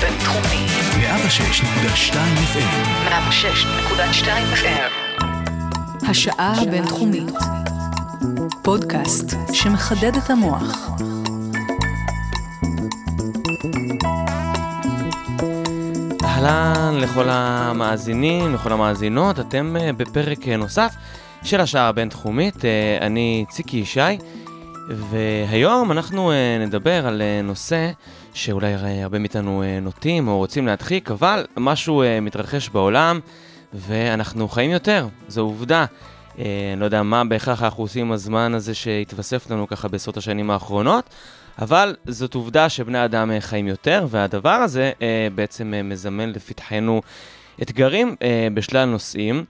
בינתחומי. 106.2 FM. 106.2 FM. השעה הבינתחומית. פודקאסט שמחדד את המוח. אהלן לכל המאזינים, לכל המאזינות, אתם אה, בפרק אה, נוסף של השעה הבינתחומית, אה, אני ציקי ישי, והיום אנחנו נדבר על נושא שאולי הרבה מאיתנו נוטים או רוצים להדחיק, אבל משהו מתרחש בעולם ואנחנו חיים יותר, זו עובדה. אני לא יודע מה בהכרח אנחנו עושים עם הזמן הזה שהתווסף לנו ככה בעשרות השנים האחרונות, אבל זאת עובדה שבני אדם אה, חיים יותר, והדבר הזה אה, בעצם אה, מזמן לפתחנו אתגרים אה, בשלל נושאים,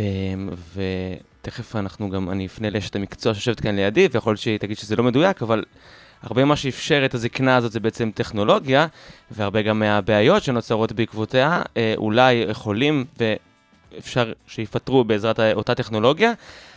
אה, ותכף אנחנו גם, אני אפנה לאשת המקצוע שיושבת כאן לידי, ויכול להיות שהיא תגיד שזה לא מדויק, אבל הרבה מה שאפשר את הזקנה הזאת זה בעצם טכנולוגיה, והרבה גם מהבעיות שנוצרות בעקבותיה אה, אולי יכולים ואפשר שיפתרו בעזרת אותה טכנולוגיה.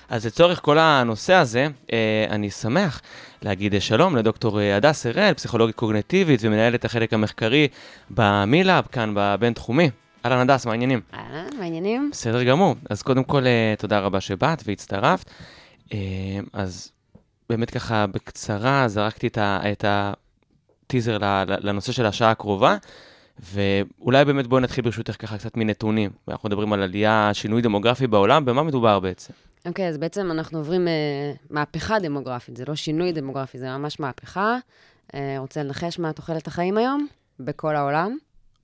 אז לצורך כל הנושא הזה, אה, אני שמח להגיד שלום לדוקטור אה, הדס הראל, פסיכולוגית קוגנטיבית ומנהלת החלק המחקרי במילאב, כאן בבינתחומי. אהלן הדס, מה העניינים? אהלן, מה העניינים? בסדר גמור. אז קודם כל, אה, תודה רבה שבאת והצטרפת. אז באמת ככה בקצרה זרקתי את הטיזר לנושא של השעה הקרובה. ואולי באמת בואי נתחיל ברשותך ככה קצת מנתונים. אנחנו מדברים על עלייה, שינוי דמוגרפי בעולם, במה מדובר בעצם? אוקיי, okay, אז בעצם אנחנו עוברים uh, מהפכה דמוגרפית, זה לא שינוי דמוגרפי, זה ממש מהפכה. Uh, רוצה לנחש מה תוחלת החיים היום? בכל העולם?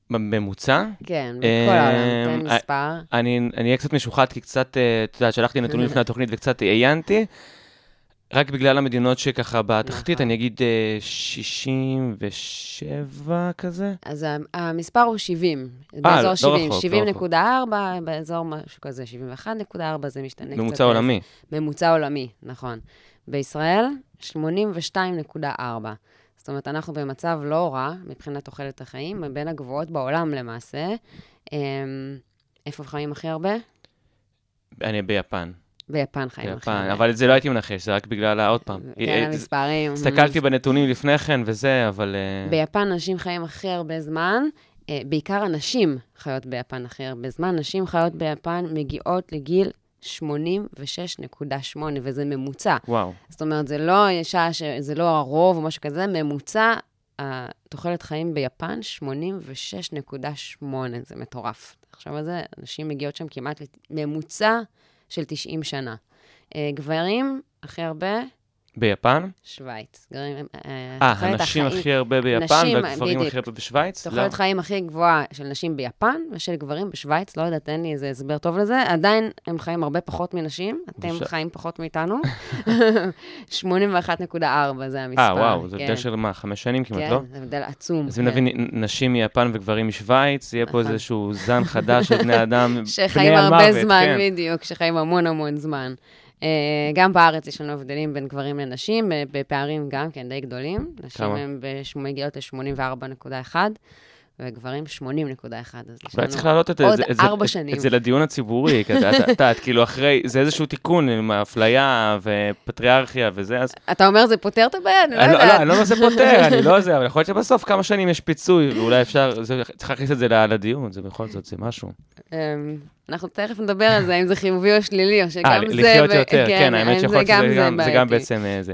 בממוצע? כן, בכל העולם, תן מספר. אני אהיה קצת משוחד, כי קצת, את יודעת, שלחתי נתונים לפני התוכנית וקצת עיינתי. רק בגלל המדינות שככה בתחתית, נכון. אני אגיד 67 אה, כזה. אז המספר הוא 70. אה, באזור לא 70, רחוק, 70.4, לא באזור משהו כזה, 71.4, זה משתנה ממוצע קצת. ממוצע עולמי. ממוצע עולמי, נכון. בישראל, 82.4. זאת אומרת, אנחנו במצב לא רע מבחינת תוחלת החיים, בין הגבוהות בעולם למעשה. אמ, איפה חיים הכי הרבה? אני ביפן. ביפן חיים ביפן, אחרת. אבל את זה לא הייתי מנחש, זה רק בגלל, עוד פעם. כן, אה, המספרים. הסתכלתי בנתונים לפני כן וזה, אבל... אה, ביפן נשים חיים הכי הרבה זמן, אה, בעיקר הנשים חיות ביפן הכי הרבה זמן. נשים חיות ביפן מגיעות לגיל 86.8, וזה ממוצע. וואו. זאת אומרת, זה לא אישה, זה לא הרוב או משהו כזה, ממוצע, תוחלת חיים ביפן, 86.8, זה מטורף. עכשיו על זה, נשים מגיעות שם כמעט ממוצע של 90 שנה. אה, גברים, הכי הרבה, ביפן? שווייץ. אה, אה הנשים החיים, הכי הרבה ביפן נשים, והגברים הכי הרבה בשווייץ? תוחלת. חיים הכי גבוהה של נשים ביפן ושל גברים בשווייץ, לא יודעת, אין לי איזה הסבר טוב לזה. עדיין הם חיים הרבה פחות מנשים, אתם בושה. חיים פחות מאיתנו. 81.4 זה המספר. אה, וואו, זה הבדל כן. של מה, חמש שנים כמעט, כן, לא? כן, זה הבדל עצום. אז אם כן. נבין נשים מיפן וגברים משווייץ, יהיה פה נכון. איזשהו זן חדש של בני אדם, בני המוות. שחיים הרבה זמן, כן. בדיוק, שחיים המון המון זמן. Uh, גם בארץ יש לנו הבדלים בין גברים לנשים, בפערים גם כן די גדולים. נשים הן מגיעות ל-84.1. וגברים 80.1, אז יש לנו עוד ארבע שנים. את זה לדיון הציבורי, כי את יודעת, כאילו אחרי, זה איזשהו תיקון עם אפליה ופטריארכיה וזה, אז... אתה אומר זה פותר את הבעיה? אני לא, לא יודעת. לא, אני לא אומר זה פותר, אני לא זה, אבל יכול להיות שבסוף כמה שנים יש פיצוי, ואולי אפשר, צריך להכניס את זה לדיון, זה בכל זאת, זה משהו. אמ, אנחנו תכף נדבר על זה, אם זה חיובי או שלילי, או שגם זה... אה, לחיות יותר, כן, האמת שיכול להיות שזה גם בעצם אה, זה.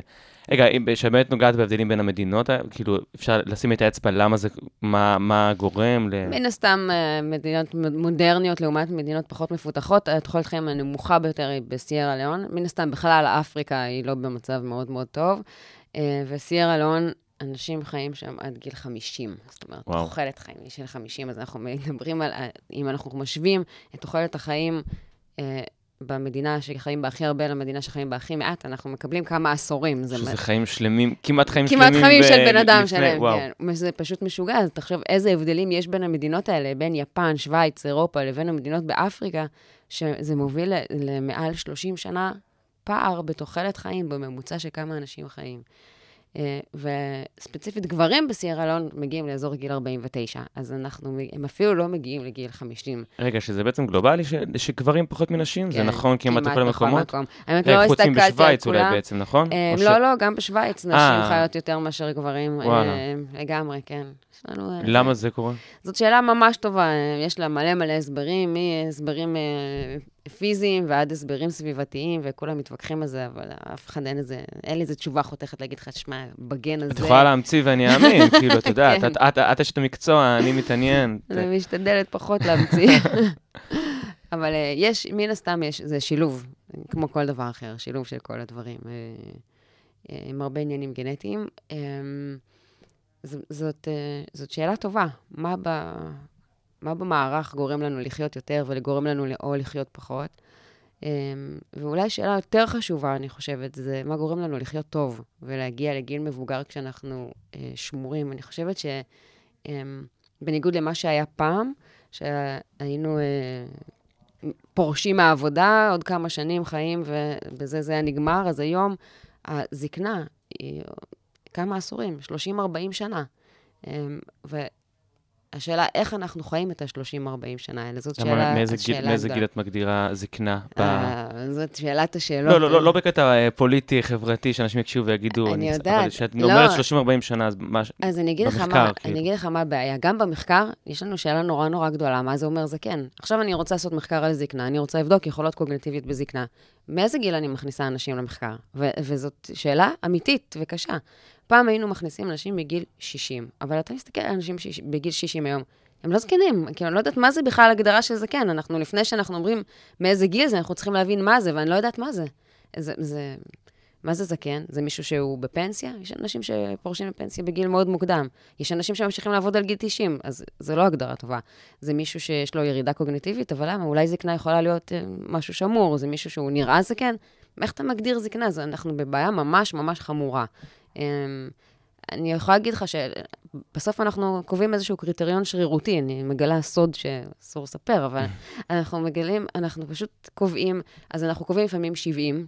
רגע, שבאמת נוגעת בהבדלים בין המדינות, כאילו, אפשר לשים את האצבע למה זה, מה, מה גורם ל... מן הסתם, אה, מדינות מודרניות לעומת מדינות פחות מפותחות, התוחלת חיים הנמוכה ביותר היא בסיירה ליאון. מן הסתם, בכלל, אפריקה היא לא במצב מאוד מאוד טוב, וסיירה ליאון אנשים חיים שם עד גיל 50. זאת אומרת, וואו. תוחלת חיים היא של 50, אז אנחנו מדברים על, אם אנחנו משווים את תוחלת החיים אה, במדינה שחיים בה הכי הרבה למדינה שחיים בה הכי מעט, אנחנו מקבלים כמה עשורים. שזה זה חיים שלמים, כמעט חיים כמעט שלמים. כמעט חיים של בן אדם שלם, כן. זה פשוט משוגע, אז תחשוב איזה הבדלים יש בין המדינות האלה, בין יפן, שווייץ, אירופה, לבין המדינות באפריקה, שזה מוביל למעל 30 שנה פער בתוחלת חיים בממוצע של כמה אנשים חיים. אה, וספציפית גברים בסיירה לון מגיעים לאזור גיל 49, אז אנחנו, הם אפילו לא מגיעים לגיל 50. רגע, שזה בעצם גלובלי, ש... שגברים פחות מנשים? זה כן, נכון כמעט בכל המקומות? מקום. האמת, לא חוץ הסתכלתי על מבשוויץ אולי כולם. בעצם, נכון? אה, או ש- לא, לא, גם בשוויץ נשים אה. חיות יותר מאשר גברים. וואלה. אה, לגמרי, כן. יש לנו... אה, למה זה קורה? זאת שאלה ממש טובה, אה, יש לה מלא מלא הסברים, מהסברים אה, פיזיים ועד הסברים סביבתיים, וכולם מתווכחים על זה, אבל אף אחד אין איזה, אין לי איזה תשובה חותכת להגיד לך, שמע, בגן הזה... את יכולה להמציא ואני אאמין, כאילו, את יודעת, כן. את- אשת המקצוע, אני מתעניין. אני משתדלת פחות להמציא. אבל יש, מן הסתם, יש, זה שילוב, כמו כל דבר אחר, שילוב של כל הדברים, עם הרבה עניינים גנטיים. ז- זאת, אה, זאת שאלה טובה, מה, ב, מה במערך גורם לנו לחיות יותר ולגורם לנו או לחיות פחות? אה, ואולי שאלה יותר חשובה, אני חושבת, זה מה גורם לנו לחיות טוב ולהגיע לגיל מבוגר כשאנחנו אה, שמורים. אני חושבת ש... אה, בניגוד למה שהיה פעם, שהיינו פורשים מהעבודה, עוד כמה שנים חיים, ובזה זה היה נגמר, אז היום הזקנה היא כמה עשורים, 30-40 שנה. אה, והשאלה, איך אנחנו חיים את ה-30-40 שנה האלה? זאת שאלה, מאיזה גיל- מאיזה. גיל את מגדירה זקנה? ב- אה, זאת שאלת השאלות. לא, לא, לא, לא בקטע אה, פוליטי, חברתי, שאנשים יקשיבו ויגידו, אני אבל יודעת. כשאת לא. אומרת 30-40 שנה, אז מה... אז אני אגיד לך במחקר, מה, כאילו. אני אגיד לך מה הבעיה. גם במחקר, יש לנו שאלה נורא נורא גדולה, מה זה אומר זקן? עכשיו אני רוצה לעשות מחקר על זקנה, אני רוצה לבדוק יכולות קוגניטיביות בזקנה. מאיזה גיל אני מכניסה אנשים למחקר? וזאת שאלה אמיתית וקשה. פעם היינו מכניסים אנשים בגיל 60, אבל אתה מסתכל על אנשים שיש- בגיל 60 היום, הם לא זקנים, כי אני לא יודעת מה זה בכלל הגדרה של זקן. אנחנו, לפני שאנחנו אומרים מאיזה גיל זה, אנחנו צריכים להבין מה זה, ואני לא יודעת מה זה. זה, זה מה זה זקן? זה מישהו שהוא בפנסיה? יש אנשים שפורשים לפנסיה בגיל מאוד מוקדם. יש אנשים שממשיכים לעבוד על גיל 90, אז זו לא הגדרה טובה. זה מישהו שיש לו ירידה קוגניטיבית, אבל למה? אולי זקנה יכולה להיות אה, משהו שמור, זה מישהו שהוא נראה זקן? איך אתה מגדיר זקנה? זה, אנחנו בבעיה ממש ממש חמורה. אה, אני יכולה להגיד לך שבסוף אנחנו קובעים איזשהו קריטריון שרירותי, אני מגלה סוד שאסור לספר, אבל אנחנו מגלים, אנחנו פשוט קובעים, אז אנחנו קובעים לפעמים 70,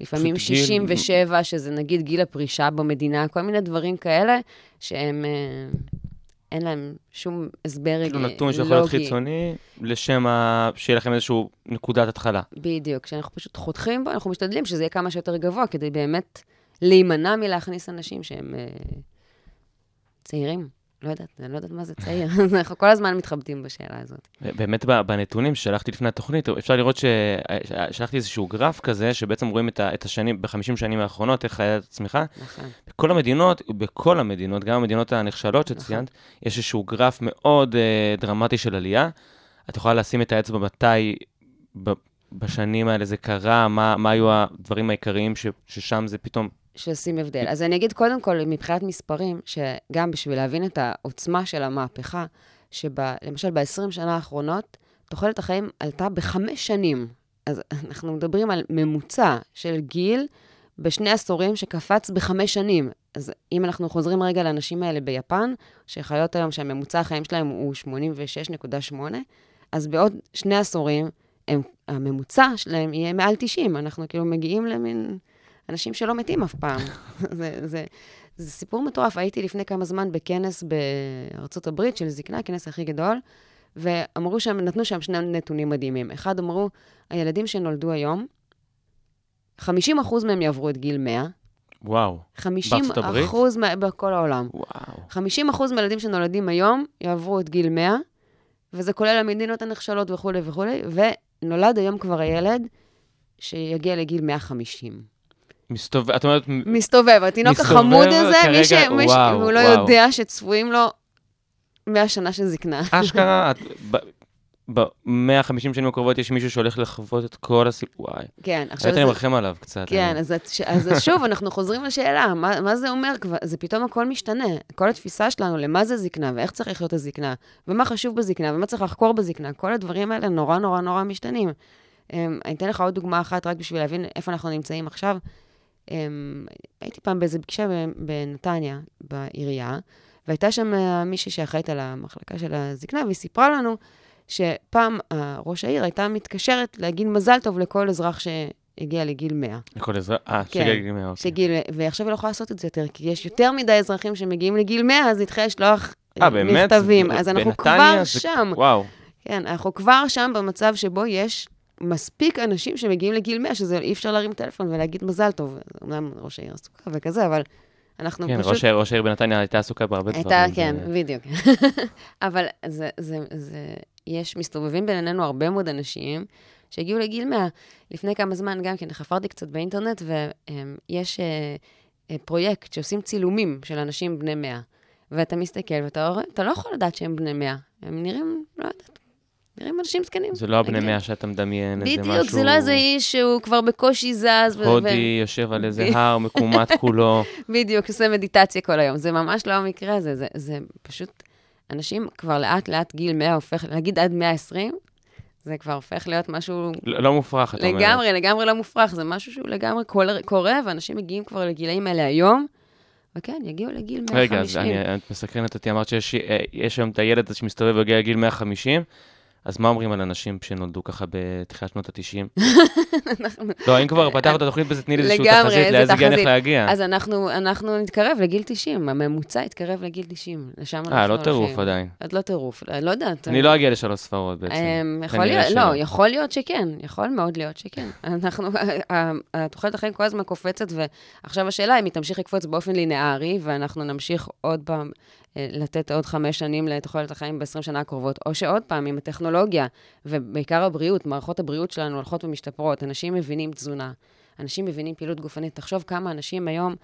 לפעמים פשוט גיל- 67, שזה נגיד גיל הפרישה במדינה, כל מיני דברים כאלה, שהם, אה, אין להם שום הסבר כאילו לוגי. נתון שיכול להיות חיצוני, לשם ה- שיהיה לכם איזשהו נקודת התחלה. בדיוק, כשאנחנו פשוט חותכים בו, אנחנו משתדלים שזה יהיה כמה שיותר גבוה, כדי באמת להימנע מלהכניס אנשים שהם אה, צעירים. לא יודעת, אני לא יודעת מה זה צעיר. אנחנו כל הזמן מתחבטים בשאלה הזאת. באמת בנתונים ששלחתי לפני התוכנית, אפשר לראות ששלחתי איזשהו גרף כזה, שבעצם רואים את השנים, בחמישים שנים האחרונות, איך היה הצמיחה. נכון. בכל המדינות, בכל המדינות, גם המדינות הנחשלות שציינת, יש איזשהו גרף מאוד אה, דרמטי של עלייה. את יכולה לשים את האצבע מתי בשנים האלה זה קרה, מה, מה היו הדברים העיקריים ששם זה פתאום... שעושים הבדל. אז אני אגיד קודם כל, מבחינת מספרים, שגם בשביל להבין את העוצמה של המהפכה, שלמשל ב-20 שנה האחרונות, תוחלת החיים עלתה בחמש שנים. אז אנחנו מדברים על ממוצע של גיל בשני עשורים שקפץ בחמש שנים. אז אם אנחנו חוזרים רגע לאנשים האלה ביפן, שחיות היום שהממוצע החיים שלהם הוא 86.8, אז בעוד שני עשורים, הם, הממוצע שלהם יהיה מעל 90. אנחנו כאילו מגיעים למין אנשים שלא מתים אף פעם. זה, זה, זה סיפור מטורף. הייתי לפני כמה זמן בכנס בארצות הברית של זקנה, הכנס הכי גדול, ואמרו שם, נתנו שם שני נתונים מדהימים. אחד, אמרו, הילדים שנולדו היום, 50% מהם יעברו את גיל 100, וואו, 50 בארצות הברית? אחוז מה- בכל העולם. וואו. 50 אחוז מהילדים שנולדים היום יעברו את גיל 100, וזה כולל המדינות הנחשלות וכולי וכולי, ונולד היום כבר הילד שיגיע לגיל 150. מסתובב, את אומרת, מסתובב, התינוק החמוד הזה, כרגע, מי ש... מי ש... וואו, הוא לא וואו. יודע שצפויים לו 100 שנה של זקנה. אשכרה, את- ב-150 שנים הקרובות יש מישהו שהולך לחוות את כל הסיפור, וואי. כן, עכשיו זה... מרחם עליו קצת. כן, אז, את, אז שוב, אנחנו חוזרים לשאלה, מה, מה זה אומר כבר? זה פתאום הכל משתנה. כל התפיסה שלנו למה זה זקנה, ואיך צריך לחיות הזקנה, ומה חשוב בזקנה, ומה צריך לחקור בזקנה, כל הדברים האלה נורא נורא נורא משתנים. Um, אני אתן לך עוד דוגמה אחת, רק בשביל להבין איפה אנחנו נמצאים עכשיו. Um, הייתי פעם באיזו פגישה בנתניה, בעירייה, והייתה שם אה, מישהי שאחראית על המחלקה של הזקנה, והיא סיפרה לנו שפעם אה, ראש העיר הייתה מתקשרת להגיד מזל טוב לכל אזרח הגיעה לגיל 100. לכל אזרח, אה, כן, שגיל גיל 100, אוקיי. שגיל, ועכשיו היא לא יכולה לעשות את זה יותר, כי יש יותר מדי אזרחים שמגיעים לגיל 100, אז היא התחילה לשלוח אה, באמת? מכתבים. אז אנחנו כבר זה- שם. וואו. כן, אנחנו כבר שם במצב שבו יש מספיק אנשים שמגיעים לגיל 100, שזה אי אפשר להרים טלפון ולהגיד מזל טוב. אמנם ראש העיר עסוקה וכזה, אבל אנחנו כן, פשוט... ראש העיר- ראש העיר בנתניה הייתה עסוקה בהרבה דברים. הייתה, כן, ו- בדיוק. אבל זה, זה, זה, יש, מסתובבים בינינו הרבה מאוד אנשים שהגיעו לגיל 100. לפני כמה זמן גם כן חפרתי קצת באינטרנט, ויש אה, אה, פרויקט שעושים צילומים של אנשים בני 100. ואתה מסתכל ואתה רואה, אתה לא יכול לדעת שהם בני 100. הם נראים, לא יודעת, נראים אנשים זקנים. זה לא הבני. 100 שאתה מדמיין, איזה משהו... בדיוק, זה לא איזה איש שהוא כבר בקושי זז. הודי יושב על איזה הר מקומט כולו. בדיוק, עושה מדיטציה כל היום. זה ממש לא המקרה הזה, זה, זה פשוט, אנשים כבר לאט לאט גיל 100 הופך, נגיד עד 120, זה כבר הופך להיות משהו לא לא מופרך, אתה אומר. לגמרי, לגמרי לא מופרך, זה משהו שהוא לגמרי קורה, ואנשים מגיעים כבר לגילאים האלה היום, וכן, יגיעו לגיל 150. רגע, אז אני, את מסקרנת אותי, אמרת שיש יש היום את הילד שמסתובב לגיל 150, אז מה אומרים על אנשים שנולדו ככה בתחילת שנות ה-90? לא, אם כבר פתחת את התוכנית בזה, תני לי איזושהי לגמרי, תחזית איזה לאיזה תחזית. הולך להגיע. אז אנחנו, נתקרב לגיל 90, הממוצע יתקרב לגיל 90, לשם אנחנו אה, הולכים. לא טירוף עדיין. עוד לא טירוף, לא יודעת. אני לא אגיע לשלוש ספרות בעצם. אמ, יכול להיות. לא, יכול להיות שכן, יכול מאוד להיות שכן. אנחנו, ה- התוחלת החיים כל הזמן קופצת, ועכשיו השאלה אם היא תמשיך לקפוץ באופן לינארי, ואנחנו נמשיך עוד פעם אה, לתת עוד חמש שנים לתוחלת החיים ב-20 שנה הקרובות, או שעוד פעם, עם הטכנולוגיה, ובעיקר הבריאות, מערכות הבריאות שלנו הולכות ומשתפרות, אנשים מבינים תזונה, אנשים מבינים פעילות גופנית. תחשוב כמה אנשים היום...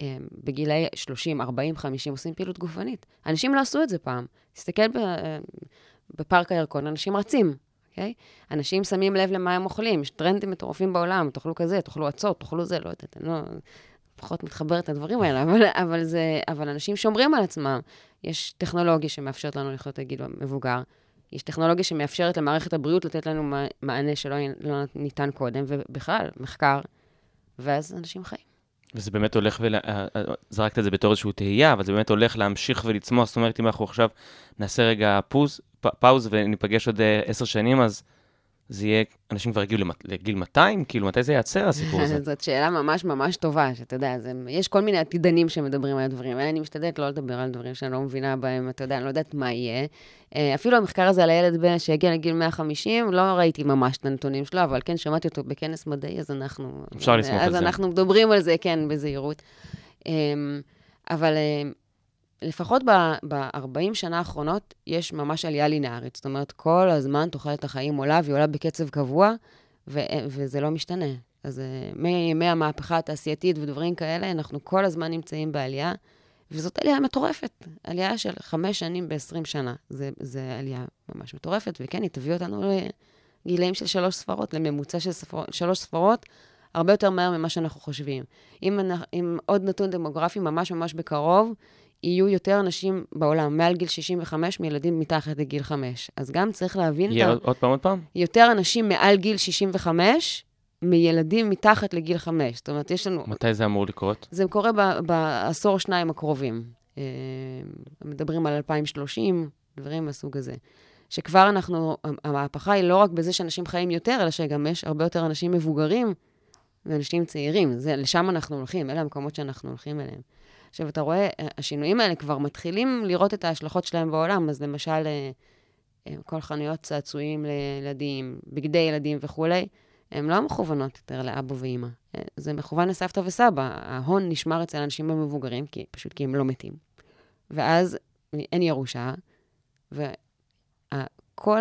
אה, בגילאי 30, 40, 50 עושים פעילות גופנית. אנשים לא עשו את זה פעם. תסתכל ב, אה, בפארק הירקון, אנשים רצים, אוקיי? אנשים שמים לב למה הם אוכלים, יש טרנדים מטורפים בעולם, תאכלו כזה, תאכלו עצות, תאכלו זה, לא יודעת, לא... פחות מתחברת לדברים האלה, אבל, אבל, זה, אבל אנשים שומרים על עצמם. יש טכנולוגיה שמאפשרת לנו לחיות לגיל מבוגר, יש טכנולוגיה שמאפשרת למערכת הבריאות לתת לנו מע- מענה שלא לא ניתן קודם, ובכלל, מחקר, ואז אנשים חיים. וזה באמת הולך ול... אה, אה, זרקת את זה בתור איזושהי תהייה, אבל זה באמת הולך להמשיך ולצמוח. זאת אומרת, אם אנחנו עכשיו נעשה רגע פוז, פ- פאוז וניפגש עוד אה, עשר שנים, אז זה יהיה, אנשים כבר יגיעו לגיל 200? כאילו, מתי זה ייעצר, הסיפור הזה? זאת שאלה ממש ממש טובה, שאתה יודע, זה, יש כל מיני עתידנים שמדברים על הדברים האלה, אני משתדלת לא לדבר על דברים שאני לא מבינה בהם, אתה יודע, אני לא יודעת מה יהיה. אה, אפילו המחקר הזה על הילד בן שהגיע לגיל 150, לא ראיתי ממש את הנתונים שלו, אבל כן, שמעתי אותו בכנס מדעי, אז אנחנו... אפשר לסמוך על אז זה. אנחנו מדברים על זה, כן, בזהירות. אה, אבל אה, לפחות ב-40 שנה האחרונות, יש ממש עלייה לינארית. זאת אומרת, כל הזמן תוחלת החיים עולה, והיא עולה בקצב קבוע, ו- וזה לא משתנה. אז אה, מימי המהפכה התעשייתית ודברים כאלה, אנחנו כל הזמן נמצאים בעלייה, וזאת עלייה מטורפת. עלייה של חמש שנים ב-20 שנה. זה, זה עלייה ממש מטורפת, וכן, היא תביא אותנו לגילאים של שלוש ספרות, לממוצע של ספרות, שלוש ספרות, הרבה יותר מהר ממה שאנחנו חושבים. אם, אם עוד נתון דמוגרפי ממש ממש בקרוב, יהיו יותר אנשים בעולם, מעל גיל 65, מילדים מתחת לגיל 5. אז גם צריך להבין את יהיה ה... עוד פעם, עוד פעם? יותר אנשים מעל גיל 65 מילדים מתחת לגיל 5. זאת אומרת, יש לנו... מתי זה אמור לקרות? זה קורה ב- בעשור שניים הקרובים. אה, מדברים על 2030, דברים מהסוג הזה. שכבר אנחנו, המהפכה היא לא רק בזה שאנשים חיים יותר, אלא שגם יש הרבה יותר אנשים מבוגרים ואנשים צעירים. זה, לשם אנחנו הולכים, אלה המקומות שאנחנו הולכים אליהם. עכשיו, אתה רואה, השינויים האלה כבר מתחילים לראות את ההשלכות שלהם בעולם. אז למשל, אה, אה, כל חנויות צעצועים לילדים, בגדי ילדים וכולי, הן לא מכוונות יותר לאבא ואימא. אה, זה מכוון לסבתא וסבא. ההון נשמר אצל האנשים המבוגרים, כי, פשוט כי הם לא מתים. ואז אין ירושה, וכל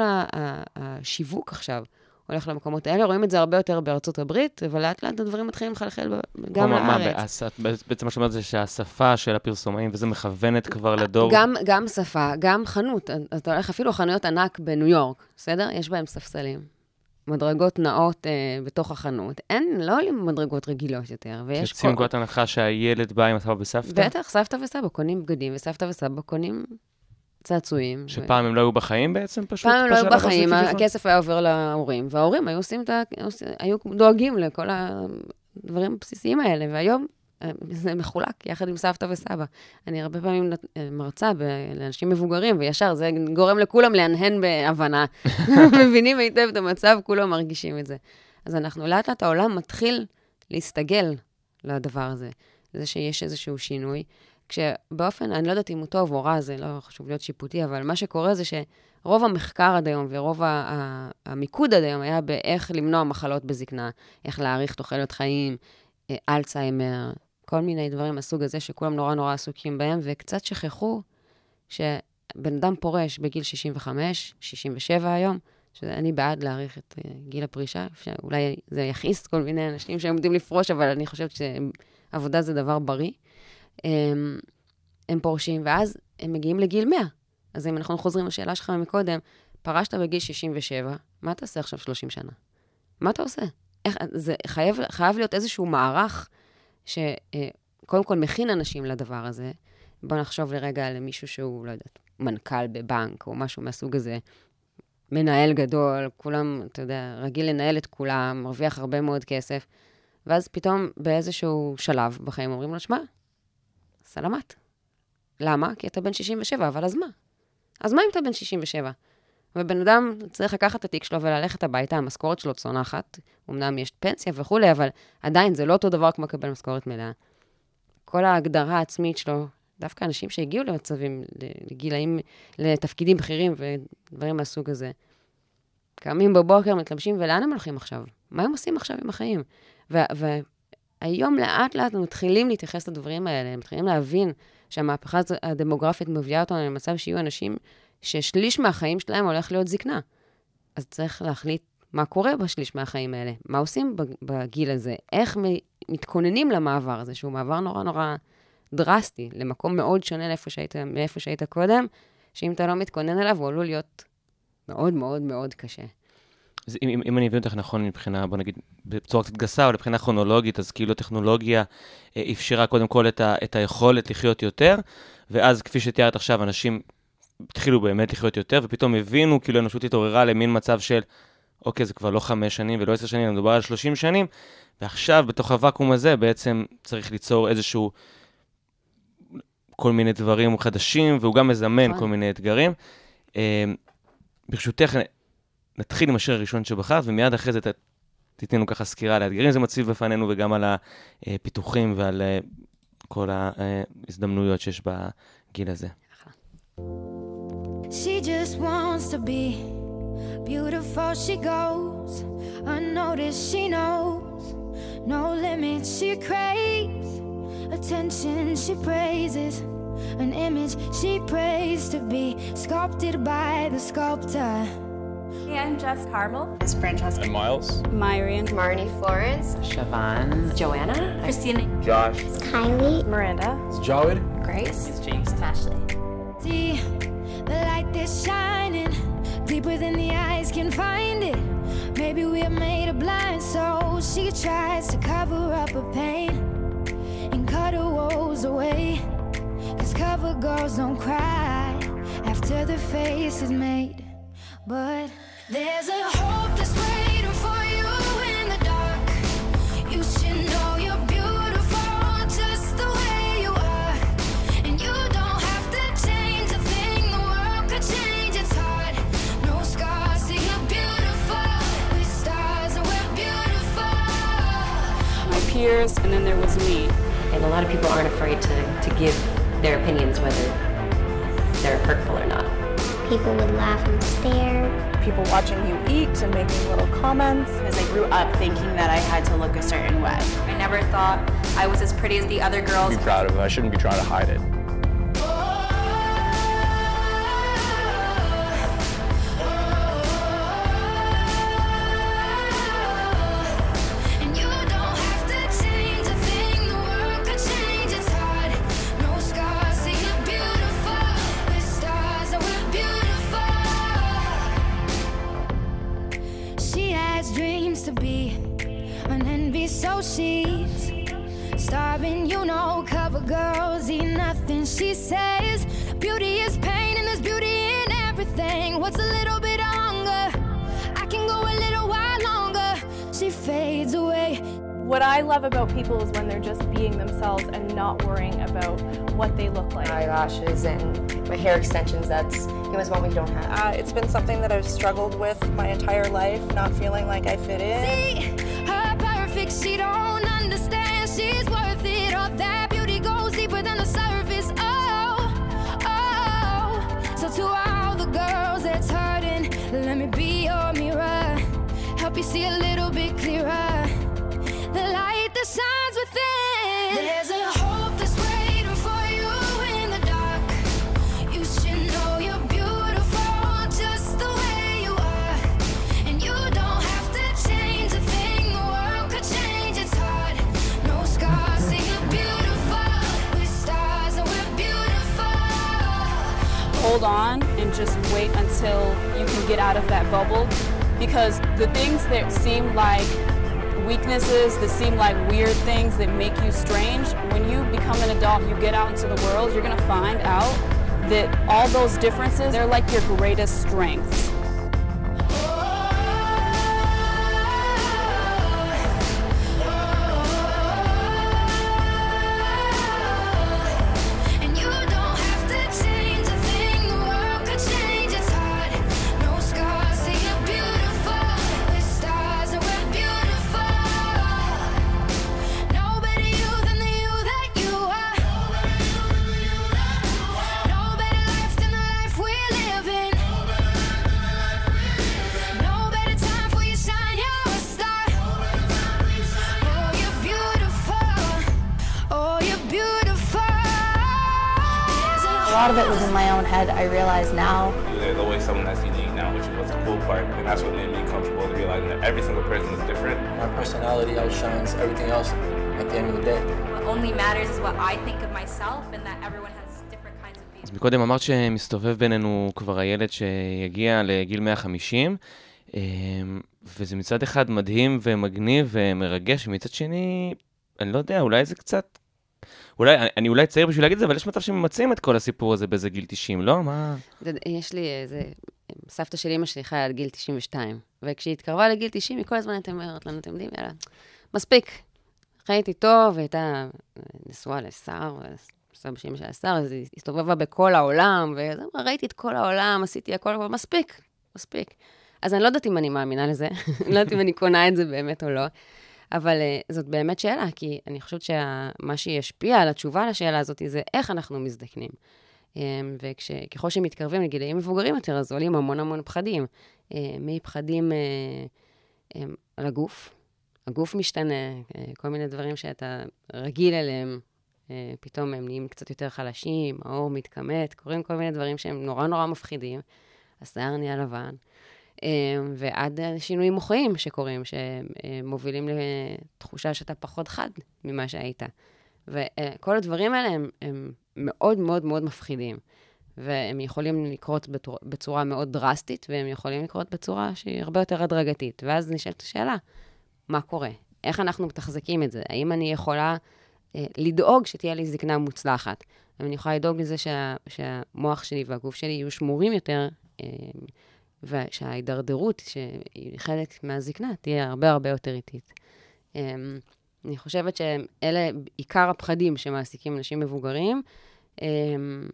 השיווק עכשיו הולך למקומות האלה. רואים את זה הרבה יותר בארצות הברית, אבל לאט לאט הדברים מתחילים לחלחל גם מה- מה, לארץ. בהס- בעצם מה שאומרת זה שהשפה של הפרסומאים, וזה מכוונת כבר לדור... גם, גם שפה, גם חנות. אתה הולך אפילו חנויות ענק בניו יורק, בסדר? יש בהם ספסלים. מדרגות נאות אה, בתוך החנות. אין, לא עולים מדרגות רגילות יותר. ויש יוצאים מנקודת הנחה שהילד בא עם הסבא וסבתא? בטח, סבתא וסבא קונים בגדים, וסבתא וסבא קונים צעצועים. שפעם הם לא היו בחיים בעצם פשוט? פעם הם לא היו בחיים? הכסף היה עובר להורים, וההורים היו עושים את ה... היו דואגים לכל הדברים הבסיסיים האלה, והיום אה, זה מחולק יחד עם סבתא וסבא. אני הרבה פעמים אה, מרצה ב- לאנשים מבוגרים, וישר זה גורם לכולם להנהן בהבנה. מבינים היטב את המצב, כולם מרגישים את זה. אז אנחנו, לאט לאט העולם מתחיל להסתגל לדבר הזה, לזה שיש איזשהו שינוי. כשבאופן, אני לא יודעת אם הוא טוב או רע, זה לא חשוב להיות שיפוטי, אבל מה שקורה זה שרוב המחקר עד היום ורוב המיקוד עד היום היה באיך למנוע מחלות בזקנה, איך להאריך תוחלת חיים, אה, אלצהיימר, כל מיני דברים מהסוג הזה שכולם נורא נורא עסוקים בהם, וקצת שכחו שבן אדם פורש בגיל 65, 67 היום, שאני בעד להאריך את אה, גיל הפרישה, אולי זה יכעיס כל מיני אנשים שעומדים לפרוש, אבל אני חושבת שעבודה זה דבר בריא. הם, הם פורשים, ואז הם מגיעים לגיל 100. אז אם אנחנו חוזרים לשאלה שלך מקודם, פרשת בגיל 67, מה תעשה עכשיו 30 שנה? מה אתה עושה? איך, זה חייב, חייב להיות איזשהו מערך שקודם כל מכין אנשים לדבר הזה. בואו נחשוב לרגע על מישהו שהוא, לא יודעת, מנכ"ל בבנק או משהו מהסוג הזה, מנהל גדול, כולם, אתה יודע, רגיל לנהל את כולם, מרוויח הרבה מאוד כסף, ואז פתאום באיזשהו שלב בחיים אומרים לו, שמע, סלמת. למה? כי אתה בן 67, אבל אז מה? אז מה אם אתה בן 67? ובן אדם צריך לקחת את התיק שלו וללכת הביתה, המשכורת שלו צונחת, אמנם יש פנסיה וכולי, אבל עדיין זה לא אותו דבר כמו לקבל משכורת מלאה. כל ההגדרה העצמית שלו, דווקא אנשים שהגיעו למצבים, לגילאים, לתפקידים בכירים ודברים מהסוג הזה, קמים בבוקר, מתלבשים, ולאן הם הולכים עכשיו? מה הם עושים עכשיו עם החיים? והיום לאט לאט מתחילים להתייחס לדברים האלה, מתחילים להבין שהמהפכה הדמוגרפית מביאה אותנו למצב שיהיו אנשים ששליש מהחיים שלהם הולך להיות זקנה. אז צריך להחליט מה קורה בשליש מהחיים האלה, מה עושים בגיל הזה, איך מתכוננים למעבר הזה, שהוא מעבר נורא נורא דרסטי, למקום מאוד שונה לאיפה שהיית, מאיפה שהיית קודם, שאם אתה לא מתכונן אליו, הוא עלול להיות מאוד מאוד מאוד קשה. אז אם, אם אני מבין אותך נכון מבחינה, בוא נגיד, בצורה קצת גסה, או מבחינה כרונולוגית, אז כאילו הטכנולוגיה אה, אפשרה קודם כל את, ה, את היכולת לחיות יותר, ואז כפי שתיארת עכשיו, אנשים התחילו באמת לחיות יותר, ופתאום הבינו, כאילו האנושות התעוררה למין מצב של, אוקיי, זה כבר לא חמש שנים ולא עשר שנים, מדובר על שלושים שנים, ועכשיו, בתוך הוואקום הזה, בעצם צריך ליצור איזשהו, כל מיני דברים חדשים, והוא גם מזמן נכון. כל מיני אתגרים. אה, ברשותך, נתחיל עם השיר הראשון שבחרת, ומיד אחרי זה ת, תיתן לנו ככה סקירה על האתגרים זה מציב בפנינו, וגם על הפיתוחים ועל אה, כל ההזדמנויות שיש בגיל הזה. She just wants to be beautiful, she goes unnoticed, she knows no limits, she craves attention, she praises an image she prays to be sculpted by the sculptor. Hey, I'm Jess Carmel. It's Francesca. I'm Miles. Myrian. Marnie Florence. Siobhan. Joanna. Christina. Josh. It's Kylie. Miranda. It's Jawed. Grace. It's James. Ashley. See, the light that's shining deeper than the eyes can find it. Maybe we're made of blind souls. She tries to cover up her pain and cut her woes away. Cause cover girls don't cry after the face is made. But there's a hope that's waiting for you in the dark. You should know you're beautiful just the way you are. And you don't have to change a thing, the world could change. It's. No. My peers, and then there was me. And a lot of people aren't afraid to, to give their opinions, whether they're hurtful or not. People would laugh and stare. People watching you eat and making little comments. As I grew up thinking that I had to look a certain way. I never thought I was as pretty as the other girls. Be proud of it. I shouldn't be trying to hide it. Love about people is when they're just being themselves and not worrying about what they look like. Eyelashes and my hair extensions, that's, it was one we don't have. Uh, it's been something that I've struggled with my entire life, not feeling like I fit in. See, just wait until you can get out of that bubble because the things that seem like weaknesses, that seem like weird things that make you strange, when you become an adult, you get out into the world, you're gonna find out that all those differences, they're like your greatest strengths. I realize now. There's always someone that's unique now, which was the cool part, and that's what made me comfortable to realizing that every single person is different. My personality outshines everything else at the end of the day. What only matters is what I think of myself, and that everyone has different kinds of views. אז מקודם אמרת שמסתובב בינינו כבר הילד שיגיע לגיל 150, אמ, וזה מצד אחד מדהים ומגניב ומרגש, ומצד שני, אני לא יודע, אולי זה קצת... אולי, אני אולי צעיר בשביל להגיד את זה, אבל יש מצב שממצים את כל הסיפור הזה באיזה גיל 90, לא? מה... יש לי איזה... סבתא של אימא שלי חיה עד גיל 92, וכשהיא התקרבה לגיל 90, היא כל הזמן הייתה אומרת לנו, אתם יודעים, יאללה, מספיק. חייתי טוב, היא הייתה נשואה לשר, סבא של אימא שלה שר, אז היא הסתובבה בכל העולם, ואז היא אמרה, ראיתי את כל העולם, עשיתי הכל, אבל מספיק, מספיק. אז אני לא יודעת אם אני מאמינה לזה, אני לא יודעת אם אני קונה את זה באמת או לא, אבל uh, זאת באמת שאלה, כי אני חושבת שמה שישפיע על התשובה לשאלה הזאת זה איך אנחנו מזדקנים. Um, וככל שמתקרבים לגילאים מבוגרים יותר, אז עולים המון המון פחדים. Uh, מפחדים uh, um, על הגוף, הגוף משתנה, כל מיני דברים שאתה רגיל אליהם, פתאום הם נהיים קצת יותר חלשים, האור מתכמת, קורים כל מיני דברים שהם נורא נורא מפחידים, השיער נהיה לבן. אה, ועד שינויים מוחיים שקורים, שמובילים לתחושה שאתה פחות חד ממה שהיית. וכל הדברים האלה הם, הם מאוד מאוד מאוד מפחידים. והם יכולים לקרות בצורה, בצורה מאוד דרסטית, והם יכולים לקרות בצורה שהיא הרבה יותר הדרגתית. ואז נשאלת השאלה, מה קורה? איך אנחנו מתחזקים את זה? האם אני יכולה אה, לדאוג שתהיה לי זקנה מוצלחת? האם אני יכולה לדאוג לזה שה, שהמוח שלי והגוף שלי יהיו שמורים יותר, אה, ושההידרדרות, שהיא חלק מהזקנה, תהיה הרבה הרבה יותר איטית. אמ, אני חושבת שאלה עיקר הפחדים שמעסיקים אנשים מבוגרים. אמ,